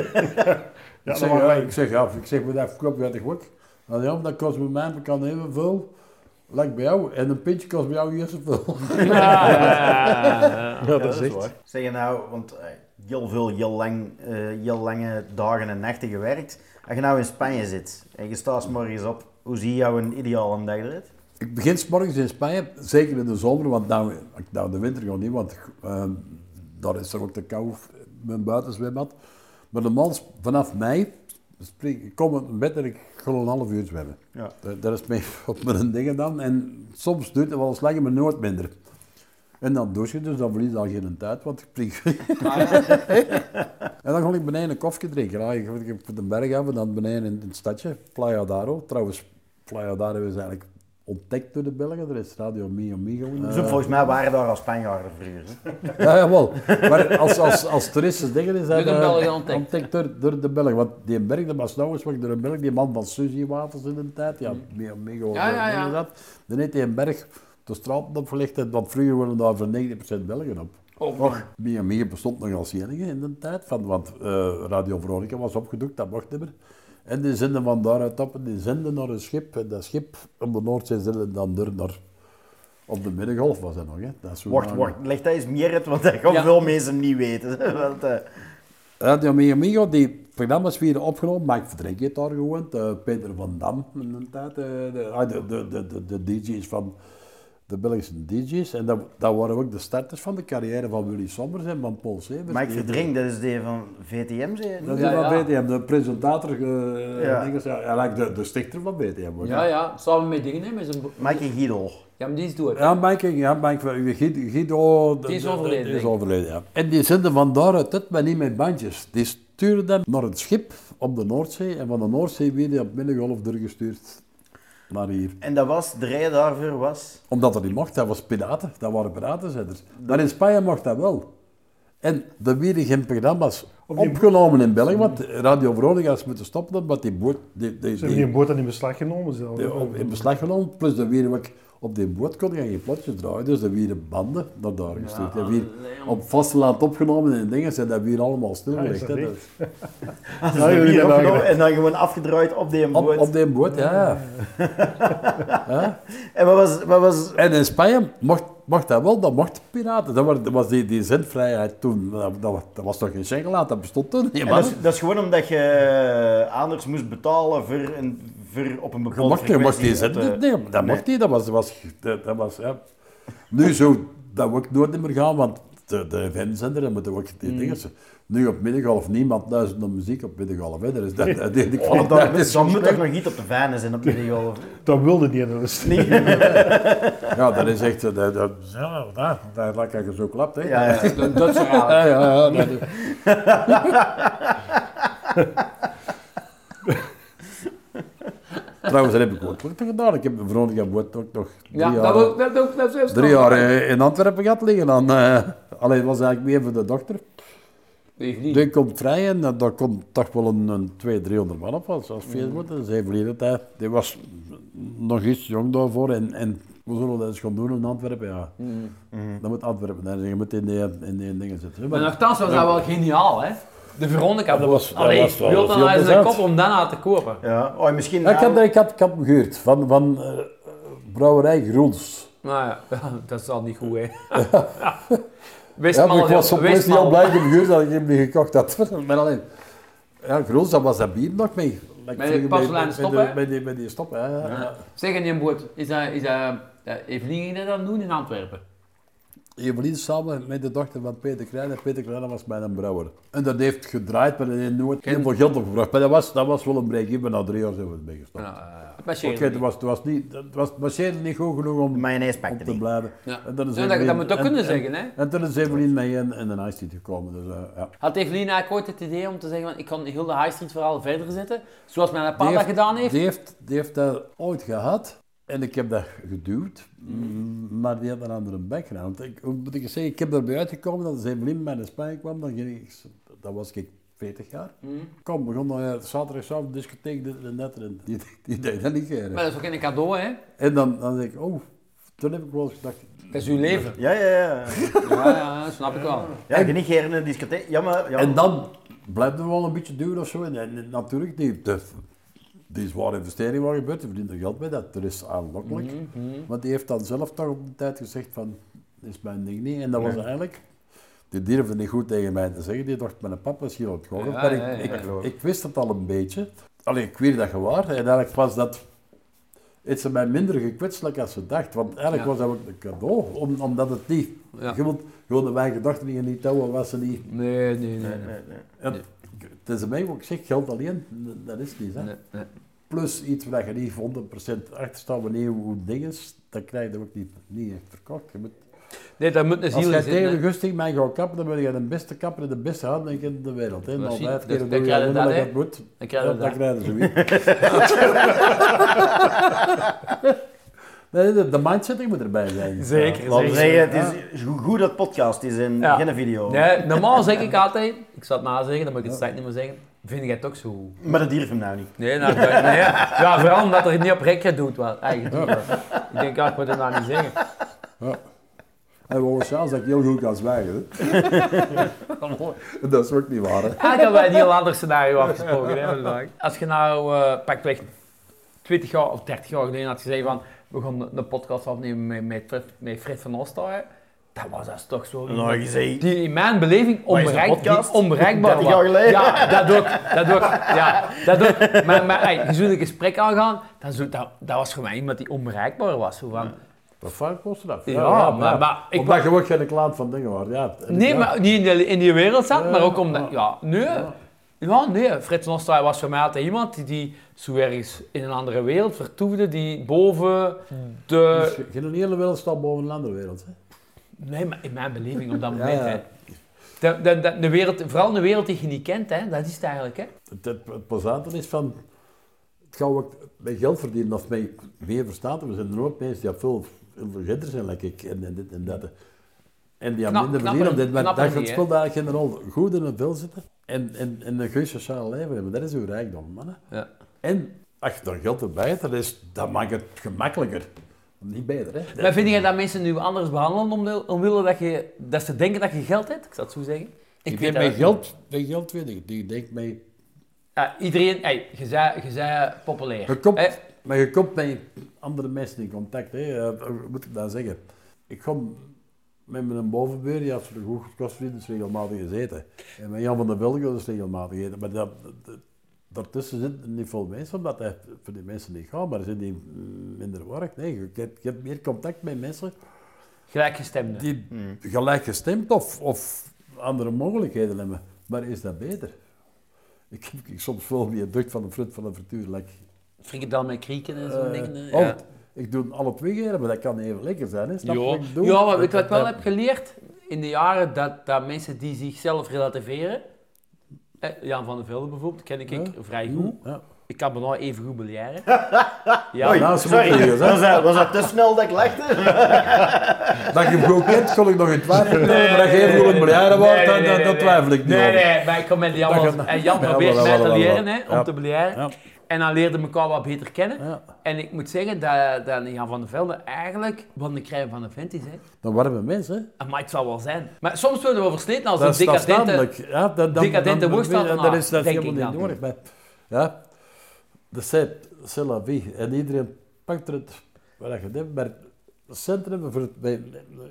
Ja, ik, zeg, ja, ik zeg, ja, ik zeg, maar dat je uit de gok. Nou ja, dat kost bij mij kan evenveel, lijkt bij jou, en een pintje kost bij jou niet zoveel. Ja, dat is echt. waar. Zeg je nou, want eh, heel veel, heel, lang, eh, heel lange dagen en nachten gewerkt. Als je nou in Spanje zit en je staat 's morgens op, hoe zie jouw een ideale dag eruit? Ik begin 's morgens in Spanje, zeker in de zomer, want nou, nou de winter gewoon niet, want eh, daar is er ook te koud met een buitenzwembad. Maar de man vanaf mei, spring, ik kom uit mijn bed en ik ga een half uur zwemmen. Ja. Dat, dat is mee op mijn dingen dan. En soms duurt het wel eens langer, maar nooit minder. En dan douche je, dus dan verlies je al geen tijd, want ik spring. en dan ga ik beneden een koffie drinken. Ja, ik op de berg af en dan beneden in het stadje, Playa Daro. Trouwens, Playa Daro is eigenlijk ontdekt door de Belgen. Er is Radio Mio Migo. in. Dus volgens mij waren daar al Spanjaarden vroeger. Ja, jawel. Maar als, als, als toeristische dingen is dat Door de eh, Belgen ontdekt. door, door de Belgen. Want die berg, dat was nou eens wat door een Belg, die man van Suzy Wafels in de tijd, ja, Mio Migo. Ja, ja, ja. Dat. Dan heeft hij een berg de straat opgelegd, en want vroeger worden daar voor 90% Belgen op. Oh, Mio Migo bestond nog als enige in de tijd, van, want eh, Radio Veronica was opgedoekt, dat mocht niet meer. En die zenden van daaruit op en die zenden naar een schip. En dat schip op de Noordzee zenden dan door naar... Op de Middengolf was dat nog, hè. Dat is Wacht, wacht, leg dat eens meer uit, want dat gaan Ja. veel mensen niet weten. want, eh, Radio Mi Amigo, die programma's werden opgenomen, Mike Verdrink heeft daar gewoond, eh, Peter van Dam in de tijd, eh, ah, de, de, de, de, de DJ's van de Belgische DJ's. En dat, dat waren ook de starters van de carrière van Willy Sommers en van Paul Severs. Mike Die- Verdrink, dat is die van VTM, zei? Dat is Ja, van ja. BTM, de presentator, eh Ja. dinges, ja, ja, like de, de stichter van BTM. ook, Ja, ja, samen met dingen, hè, met zijn... Mike Giedel. Ja, maar die is dood. Ja, Mike, ja, Mike, Guido, Guido Die is de- de- overleden, Die is ik. overleden, ja. En die zenden van daaruit het, maar niet met bandjes. Die sturen dan naar het schip op de Noordzee en van de Noordzee weer die op Middengolf doorgestuurd naar hier. En dat was, de reden daarvoor was... Omdat dat niet mocht, dat was piraten, dat waren piratenzenders. Maar in Spanje mocht dat wel. En er werden geen programma's opgenomen in België, want Radio Veronica is moeten stoppen omdat die boot... Die, die, Ze hebben die boot dan in beslag genomen zelf. in beslag genomen, plus dan weer ook op die boot kon je geen plotjes draaien, dus dan weer banden naar daar gestuurd. En weer op vasteland opgenomen en dingen zijn dat weer allemaal stilgelegd. Ja, dat? Dus Ja, jullie hier opgenomen en dan gewoon afgedraaid op die boot. Op, op die boot, ja. ja. En wat was... Wat was En in Spanje mocht, mocht dat wel, dat mocht piraten. Dat was, dat was die, die zendvrijheid toen, dat, dat, was- dat was toch geen Schengeland, dat bestond toen niet, dat, is, dat is gewoon omdat je anders moest betalen voor, een, voor op een bepaalde mocht, je mocht de- nee, dat Nee. mocht niet, dat was, dat was, dat, dat was ja. Nu zou dat ook nooit meer gaan, want de, de FM-zender, dan moeten we ook Mm. die dingen... Nu op Middengolf, niemand luistert naar muziek op Middengolf, hè. Dat is, dat, dat, die Oh, kwaliteit dan, is dan zo moet toch nog iets op de fijne zijn op Middengolf. Dat wilde die dus. Nee. Ja, dat is echt... Dat, dat, ja, dat, dat, dat je zo klapt, hè. Ja, ja. Dat, dat is raar. Ja, ja, ja, dat Trouwens, dat heb ik ook nog gedaan. Ik heb een Veronica Boot ook nog drie Ja, jaar, dat dat, dat, dat is drie jaar eh, in Antwerpen gehad liggen. Dan, eh alleen het was eigenlijk meer voor de dokter. Die komt vrij en eh, daar komt toch wel een, een 200, 300 man op als, als feestboot. Dat is even verleden tijd. Die was nog iets jong daarvoor en, en we zullen dat eens gaan doen in Antwerpen. Ja. Dat moet Antwerpen zijn. Je moet in die, in die dingen zitten. Maar nogthans was dat wel geniaal, hè? De Veronica. dat was- dat Allee, was wel- wil dat dan was eens een plezant. kop om daarna te kopen. ja. Oh, misschien Ja, ik, heb, ik, had, ik had hem gehuurd van, van eh, brouwerij Groens. Nou ja, dat is al niet goed, hè? Ja, maar ik was op Westmaal. al blij dat ik hem gehuurd dat ik hem niet gekocht had. Maar alleen, ja, Groens, dat was dat bier nog mee. Met die porseleinen stop, hè? de- Bij die, bij die stop, hè. Ja. Zeg, en die boot, is dat, is dat, Evelien ging dat dan doen in Antwerpen? Evelien samen met de dochter van Peter Klein. En Peter Klein was mijn brouwer. En dat heeft gedraaid, maar dat heeft nooit heel veel geld opgebracht. Maar dat was, dat was wel een break-even. Na drie jaar zijn we ermee gestopt. Het was, het was niet, het was, niet goed genoeg om, om te blijven. Ja. En dan is Ja, dat- Evelien- dat moet je ook en- kunnen en- zeggen, hè? En toen is Evelien mee in, in de High Street gekomen. Dus, eh, ja. Had Evelien eigenlijk ooit het idee om te zeggen van ik kan heel de High Street verhaal verder zetten, zoals mijn pa Die dat gedaan heeft? Die heeft, die heeft dat ooit gehad. En ik heb dat geduwd, mm, maar die had een andere background. Ik, hoe moet ik zeggen, ik heb erbij uitgekomen dat als Evelien bij de Spanje kwam, dan ging ik, dat was ik 40 jaar. Kom, begon dan uh, zaterdagavond discotheek, dit en dat. En die, die deed dat niet meer. Maar dat is ook een cadeau, hè? En dan, dan denk ik, oh, toen heb ik wel eens gedacht, Dat is uw leven. Ja, ja, ja. Ja, ja, snap ik wel. Ja, je niet in een discotheek. Ja, maar... Ja. En dan blijft het wel een beetje duur of zo. En, en natuurlijk, die, de, die zware investering wat gebeurt, die verdient er geld mee, dat er is aanlokkelijk. Maar die heeft dan zelf toch op de tijd gezegd van, dit is mijn ding niet. En dat was eigenlijk, die durfde niet goed tegen mij te zeggen, die dacht, mijn papa is hier aan het. Ja, maar ik, ik, ik wist het al een beetje. Alleen ik weet dat gewaar. En eigenlijk was dat, iets mij minder gekwetselijk als ze dacht. Want eigenlijk Ja. was dat ook een cadeau, om, omdat het niet, Ja. je wilt gewoon de wij gedachten die je niet touwen, was ze niet. Nee, nee, nee. Nee, nee. nee, nee. Het is mij wat ik zeg, geld alleen, dat is niet. Hè. Nee, nee. Plus iets waar je niet 100% achter staat wanneer hoe ding is, dat krijg je ook niet, niet echt verkocht. Je moet, Nee, dat moet een als ziel zijn. tegen de hè. gusting mij gaat kappen, dan ben je de beste kapper en de beste handelaar in de wereld. Hè. Dat Nou, vijf dat- keer dat doe je je dat, dat het moet. Dan krijg je dat dat. krijgen ze weer. Nee, de, de mindsetting moet erbij zijn. Zeker, we zeker. zeggen, het is goed- goed dat podcast is en Ja. geen video. Nee, normaal zeg ik altijd, ik zal het na zeggen, dan moet ik het straks niet meer zeggen. Vind jij het ook zo? Maar dat durf hem nou niet. Nee, nou, nee. Ja, vooral omdat er niet op rekken doet wat. Eigenlijk. Ik denk, ja, ik moet het nou niet zeggen. En we chance dat ik heel goed kan zwijgen. Hè. dat is ook niet waar. Hè. Eigenlijk hebben wij een heel ander scenario afgesproken. Hè, vandaag. Als je nou uh, pakweg 20 jaar of 30 jaar geleden had gezegd van we gaan een podcast opnemen met, met, Fred, met Fred van Ostaaien, dat was dat toch zo. Dan gezegd, Die in mijn beleving een onbereik, die onbereikbaar 30 jaar was. geleden? Ja, dat ook. Dat ook. Ja, dat ook. Maar, maar hey, je zou een gesprek aangaan, dat, zou- dat, dat was voor mij iemand die onbereikbaar was. Zo van, Wat vaak kost dat? Ja, maar- maar ik Omdat je ook geen klant van dingen was. Ja, Nee, ja. maar niet in, de, in die wereld zat, Ja, maar ook omdat... ja. Ja, nee. Ja, nee. Fred Nostra was voor mij altijd iemand die, die zo ergens in een andere wereld vertoefde, die boven de... Dus geen hele wereld staat boven een andere wereld. Hè. Nee, maar in mijn beleving op dat moment, ja. hè. De, de, de, de wereld, vooral een wereld die je niet kent, hè. Dat is het eigenlijk, hè. Het, het, het plezante is van, het gaat ook met geld verdienen of met meer verstaan. We zijn er ook mensen die veel, veel vergeten zijn, like ik, en, en dit en dat. En die Knap- minder verdienen, omdat knapper dat het speelt eigenlijk general goed in het vel zitten. En, en, en een goed sociaal leven hebben, dat is uw rijkdom, mannen. Ja. En als je daar geld erbij hebt, dan, is, dan maakt het gemakkelijker. Niet beter, hè. Maar vind je dat mensen nu anders behandelen omwille, omwille dat, je, dat ze denken dat je geld hebt? Ik zou het zo zeggen. Ik weet denk dat met geld, met geld weet ik, die denkt met Ja, iedereen, hey, je zei, je zei populair. Je komt, maar je komt met andere mensen in contact. Hè. Eh, hoe moet ik dat zeggen? Ik kom met mijn bovenbuur, die had zo'n goed kostvriend, dus regelmatig gezeten. En met Jan van der Velde dus regelmatig gegeten. Maar dat, dat- daartussen zitten niet veel mensen, omdat hij voor die mensen niet gaat, maar er zijn die mm, minder werk. Nee, je, hebt, je hebt meer contact met mensen Gelijkgestemde. die gelijk gestemd of, of andere mogelijkheden hebben. Maar is dat beter? Ik heb ik soms wel die ducht van de fruit van de frituur. Like, Frikandel met krieken en zo'n eh, dingen. oh, Ja. Ik doe alle twee keer, maar dat kan even lekker zijn. Hè? Snap Ja. wat ik ja, maar weet je wat ik wel Dat- heb geleerd? In de jaren dat, dat mensen die zichzelf relativeren, eh, Jan van der Velde bijvoorbeeld, ken ik, Ja. vrij goed. Ja. Ik kan bijna even goed beleiden. Ja, Oei, nou, ze sorry, was dat, was dat te snel dat ik lachte? Dat je hem goed kent, kon ik nog in twijfel maar dat je even goed een bejaarde wordt, Nee, nee. twijfel ik niet Nee, nee, maar ik kom met Jan, Dat en Jan Ja, probeert mij te leren, hè, om te beleiden. En dan leerde ik elkaar wat beter kennen. Ja. En ik moet zeggen dat, dat Jan van der Velde eigenlijk wat een krijg van een vent is. Hè. Dan worden we mensen. hè. Maar het zal wel zijn. Maar soms worden we versleten als Dat een dat decadente... Ja, dan, dan, decadente dan, dan, dan is dat denk helemaal ik niet nodig. Maar, ja, de c'est c'est la vie. En iedereen pakt er het wat je. Maar het centrum, voor het,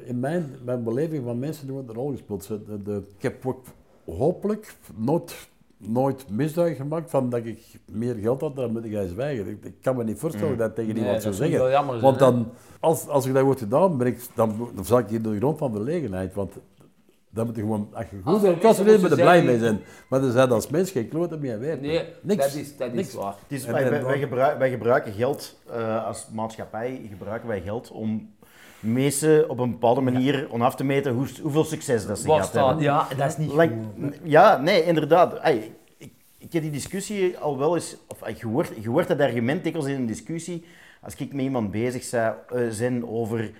in mijn, mijn beleving van mensen die wordt een rol gespeeld. De, de, ik heb ook hopelijk nooit nooit misbruik gemaakt van dat ik meer geld had, dan moet ik zwijgen. Ik, ik kan me niet voorstellen dat ik tegen Nee, iemand dat zou zeggen. wel jammer zijn, want dan, als, als ik dat wordt gedaan, ben ik, dan, dan zak ik in de grond van verlegenheid. Want dan moet je gewoon, als je goed er bent, kan je er moeten blij mee zijn. Maar er zijn als mens geen klote meer weet. Nee, Niks. dat is, dat is Niks. waar. Het is, En- wij, en wij, wat- wij gebruik- wij gebruiken geld eh, als maatschappij, gebruiken wij geld om mensen op een bepaalde manier om af te meten hoe, hoeveel succes dat ze Wat staat? hebben. Ja, dat is niet Like, goed. ja, nee, inderdaad. Ik, ik heb die discussie al wel eens, of je hoort, je hoort dat argument dikwijls in een discussie, als ik met iemand bezig zou, eh, zijn over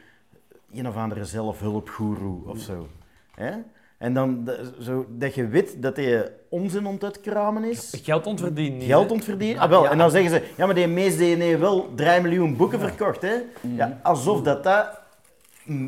een of andere zelfhulpgoeroe of zo. Hè? En dan zo, dat je weet dat hij onzin ont uitkramen is. Geld ontverdienen. Geld ontverdienen? Ah, wel. Ja. En dan zeggen ze, ja, maar die mees die heeft wel 3 miljoen boeken verkocht. Hè? Ja, alsof dat dat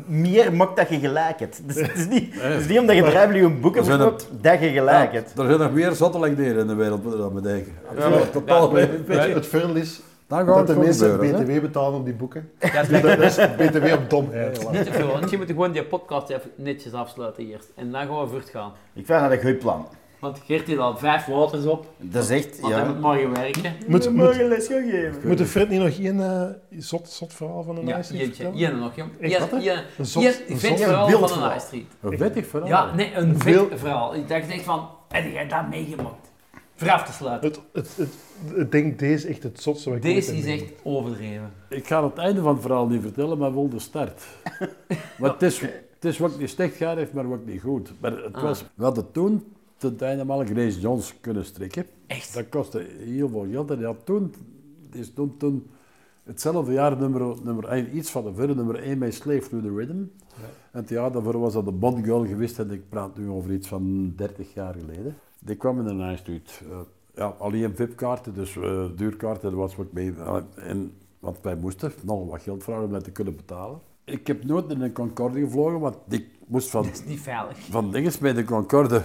meer maakt dat je gelijk hebt. Dus het is niet, het is niet omdat je 3 miljoen boeken Er verkoopt dat je gelijk Ja, hebt. er zijn nog meer zottelijkheden in de wereld, moet je dat bedenken. Ja, Ja, totaal ja, het voordeel is Dan het de mensen. BTW betalen op die boeken. Dat is Dus dat, dat is BTW op domheid. Niet te veel, want je moet gewoon die podcast even netjes afsluiten eerst. En dan gaan we voort gaan. Ik vind dat een goed plan. Want Geert heeft al vijf waters op, Dat is echt, want hij ja. moet morgen werken. Moet, We moet, mogen les gaan geven. moet de Fred niet nog één eh, zot, zot verhaal van de Ja, Nice Street eentje. vertellen? Nog, jong. Echt, wat, Een zot- een vet verhaal een van de. Nice Street. Een vettig verhaal. Ja, nee, een vet Veel- verhaal. Ik dacht echt van, heb jij dat meegemaakt? Af te sluiten. Het, het, het, ik denk deze echt het zotste wat ik ooit Deze heb is echt overdreven. Ik ga het einde van het verhaal niet vertellen, maar wel de start. maar het is, het is wat niet slecht gaat heeft, maar wat niet goed. Maar het Ah. was, we hadden toen ten einde mal Grace Jones kunnen strikken. Echt? Dat kostte heel veel geld. En die had toen, is toen, toen hetzelfde jaar nummer, nummer iets van de verre nummer 1 bij Slave to the Rhythm. En het jaar daarvoor was dat de Bond Girl geweest en ik praat nu over iets van 30 jaar geleden. Die kwam in de Nice Street. Eh, ja, alleen VIP-kaarten, dus eh, duurkaarten, daar was wat mee. Eh, en, want wij moesten nog wat geld vragen om dat te kunnen betalen. Ik heb nooit in een Concorde gevlogen, want ik moest van, Dat is niet veilig. van dinges met de Concorde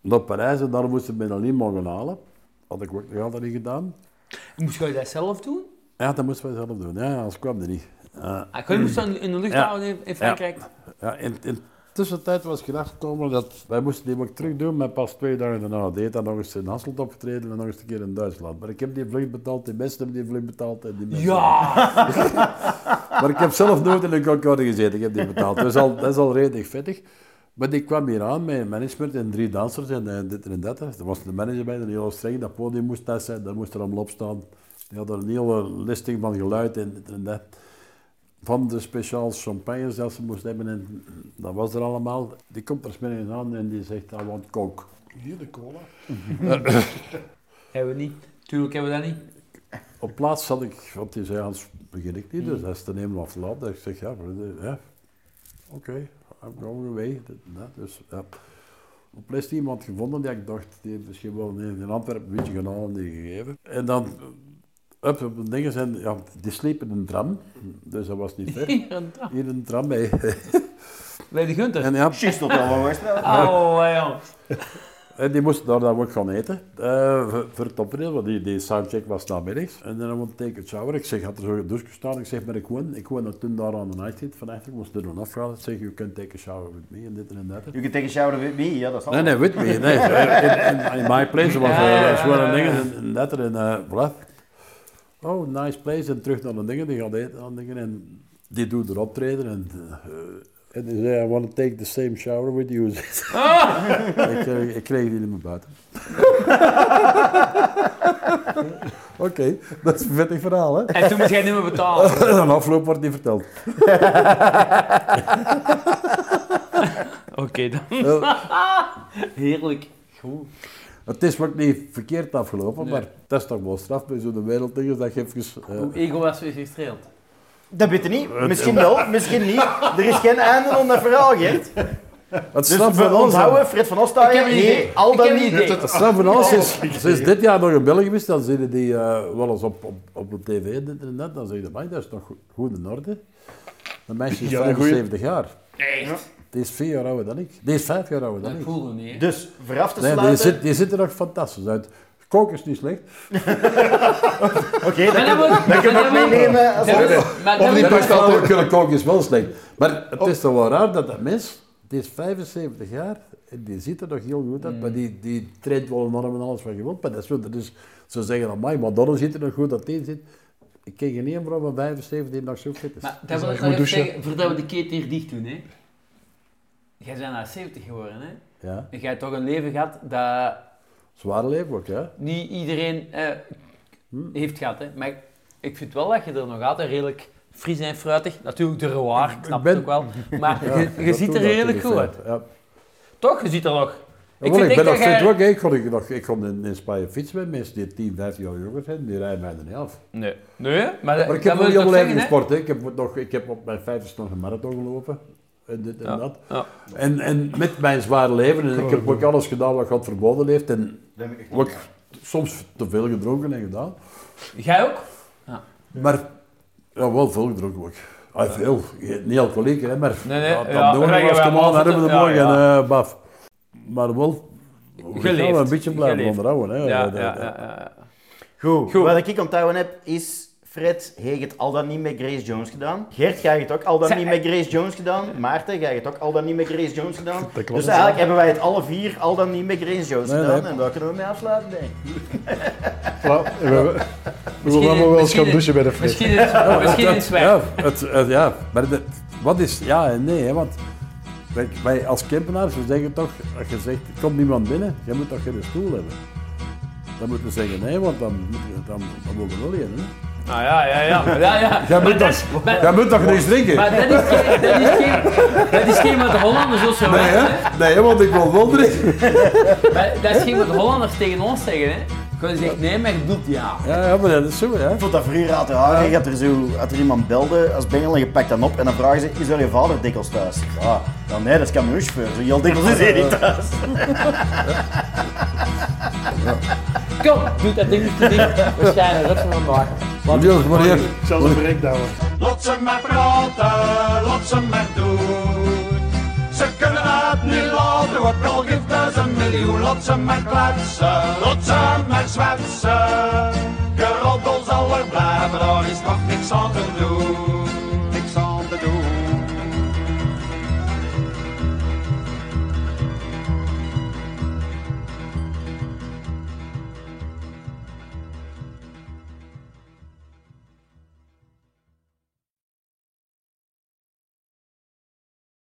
naar Parijs en daar moesten we alleen mogen halen. Had ik ook nog altijd niet gedaan. Moest je dat zelf doen? Ja, dat moesten wij zelf doen. Ja, anders kwam er niet. Uh, Ah, je moest dan in de luchthaven in, in Frankrijk. ja, in, in tussentijd was gedacht gekomen dat wij moesten die ook terug doen, maar pas twee dagen daarna deed dat nog eens in Hasselt opgetreden en nog eens een keer in Duitsland. Maar ik heb die vlucht betaald, die mensen hebben die vlucht betaald en die mensen. Ja! Maar ik heb zelf nooit in een Concorde gezeten, ik heb die betaald. Is al, dat is al redelijk vettig. Maar ik kwam hier aan met een management en drie dansers en eh, dit en dat. Er was de manager bij, een heel streng, dat podium moest dat zijn, daar moest er allemaal op staan. Die hadden een hele listing van geluid en dit en dat. Van de speciaal champagnes dat ze moesten hebben en dat was er allemaal. Die komt er smiddags aan en die zegt, I want coke. Hier de cola. hebben we niet. Tuurlijk hebben we dat niet. Op plaats zat ik, want die zei, anders begin ik niet, dus dat is te nemen of laat. Ik zeg, ja, ja oké, I'm going away. Dus, ja. Op les iemand gevonden die ik dacht, die heeft misschien wel in in Antwerpen een beetje gedaan en die gegeven. En dan, up, op de dingen zijn, ja, die sliepen in een tram, dus dat was niet ver. Hier een tram mee. Bij de Gunther. En ja, Juist tot wel wat Oh, ja. En die moesten daar dan ook gaan eten, eh, voor, voor het optreden, want die, die soundcheck was namiddags. En dan moet ik het shower. Ik zeg, had er zo een douche gestaan, ik zeg, maar ik woon, ik woon toen daar aan de night zit, vandaag, ik moest er doen afgaan. Ik zeg, you can take a shower with me, en dit en dat. Je kunt tegen shower with me, ja, dat is Nee, nee, with me, nee. In, in, in my place was uh, zware ja, dingen, en, dat en uh, voilà. Oh, nice place, en terug naar de dingen, die gaat eten aan dingen, en die doet er optreden, en... eh, en die zei, I want to take the same shower with you. ik, kreeg- ik kreeg die niet meer buiten. Oké, dat is een vettig verhaal, hè? En toen moest jij niet meer betalen. Een afloop wordt niet verteld. Oké dan. Heerlijk. Goed. Het is ook niet verkeerd afgelopen, maar dat is toch wel straf bij zo'n werelddingen dat je even... eh, Hoe ego was je gestreeld? Dat weet je niet. Misschien wel, misschien niet. Er is geen einde aan dat verhaal, Gert. het Dus we van ons... onthouden, Fred van Ostaaien, Ik heb een idee. nee, al Ik dan niet. idee. Het straf van ons is, sinds dit jaar nog in België geweest, dan zie je die eh, wel eens op, op, op de tv dit en dat, dan zeg je, "Amai, dat is nog goed- in orde. Een meisje is Ja, een goeie- 75 jaar. Echt? Die is vier jaar ouder dan ik. Die is vijf jaar ouder dan Dat ik. voelde niet. hè. Dus, vooraf te Nee, die sluiten... zit, die ziet er nog fantastisch uit. Koken is niet slecht. Oké, dat Dan we- dat kan dan ook hebben we- meenemen. Als Of altijd- Kunnen koken is wel slecht. Maar het is toch wel raar dat dat mens Die is 75 jaar en die ziet er nog heel goed uit, maar die, die traint wel enorm en alles wat je wilt. Maar dat is wel, dus ze zeggen, amai, Madonna ziet er nog goed dat die zit. Ik ken geen één vrouw van 75 die nog zo fit is. Maar dat wil dat ik goed nog even zeggen, voordat we de keet hier dicht doen, hè. Jij bent naar 70 geworden, hè. Ja, En jij hebt toch een leven gehad dat zware leven ook, ja. niet iedereen eh, heeft gehad, hè. Maar ik, ik vind wel dat je er nog altijd redelijk fris en fruitig, natuurlijk de rewaar, ik snap Ik ben- het ook wel, maar Ja, je, ziet er redelijk goed uit. Ja. Toch? Je ziet er nog... Ik, ik ben nog steeds ook, hè. ik kon, ik, nog, ik kon in, in Spanje fietsen met mensen die 10, 15 jaar jonger zijn, die rijden mij de helft. Nee. Nee, maar, Maar ik dat heb wil nog heel hè? gesport. Hè. Ik, heb nog, ik heb op mijn vijftigste nog een marathon gelopen. En dit en Ja, dat. ja. En, en met mijn zware leven, en ik heb ook alles gedaan wat God verboden heeft. En Dat heb ik echt ook niet soms te veel gedronken en gedaan. Jij ook? Maar ja, wel veel gedronken ook. Ah, veel. Niet alcoholiek, hè, maar Nee, nee, ja, dan ja, doen we je was en hebben we de morgen ja, eh, baf. Maar wel, we gaan Geleefd. wel een beetje blijven Geleefd. onderhouden. Hè. Ja, Dat- ja, dat- ja, ja. Goed. Goed. Wat ik onthouden heb is... Fred, hebt het al dan niet met Grace Jones gedaan. Gert, jij hebt het ook al dan Zij- niet met Grace Jones gedaan. Maarten, jij hebt het ook al dan niet met Grace Jones gedaan. klopt. Dus eigenlijk hebben wij het alle vier al dan niet met Grace Jones Nee, gedaan. nee. En daar kunnen we mee afsluiten, denk. Voilà, we, we, we willen allemaal wel eens gaan douchen bij de Fred. Misschien is, misschien is het weg. Ja, het, het- ja, maar de- wat is ja en nee, hè, want wij, wij als campenaars, we zeggen toch, als je zegt, er komt niemand binnen, jij moet toch geen stoel hebben. Dan moeten we zeggen nee, want dan, dan, dan wil je wel in. Hè. Nou ja, ja, ja. ja, ja. Jij moet, dat jij moet toch niks drinken? Maar dat is geen, dat is geen, dat is geen wat de Hollanders zo nee, hè? Nee, want ik wil wel drinken. Maar Dat is geen wat de Hollanders tegen ons zeggen, hè. Gewoon zegt nee, maar je doet ja. Ja, ja, maar dat is zo, hè. Ik vond dat vroeger altijd aardig, dat er, zo, dat er iemand belde als bengel en je pakt dat op en dan vragen ze, is wel je vader dikwijls thuis? Ja, dan nee, dat is camionchauffeur, zo heel dikwijls is hij niet thuis. Kom, doe dat ding niet te dicht. We schijnen rust van vandaag. Niels, maar hier, Zelfs een breakdown. Laat ze maar praten, laat ze maar doen. Ze kunnen het niet laten, ook al geeft miljoen. Laat ze maar kletsen, laat ze maar zwetsen. Geroddel zal er blijven, daar is toch niks aan te doen.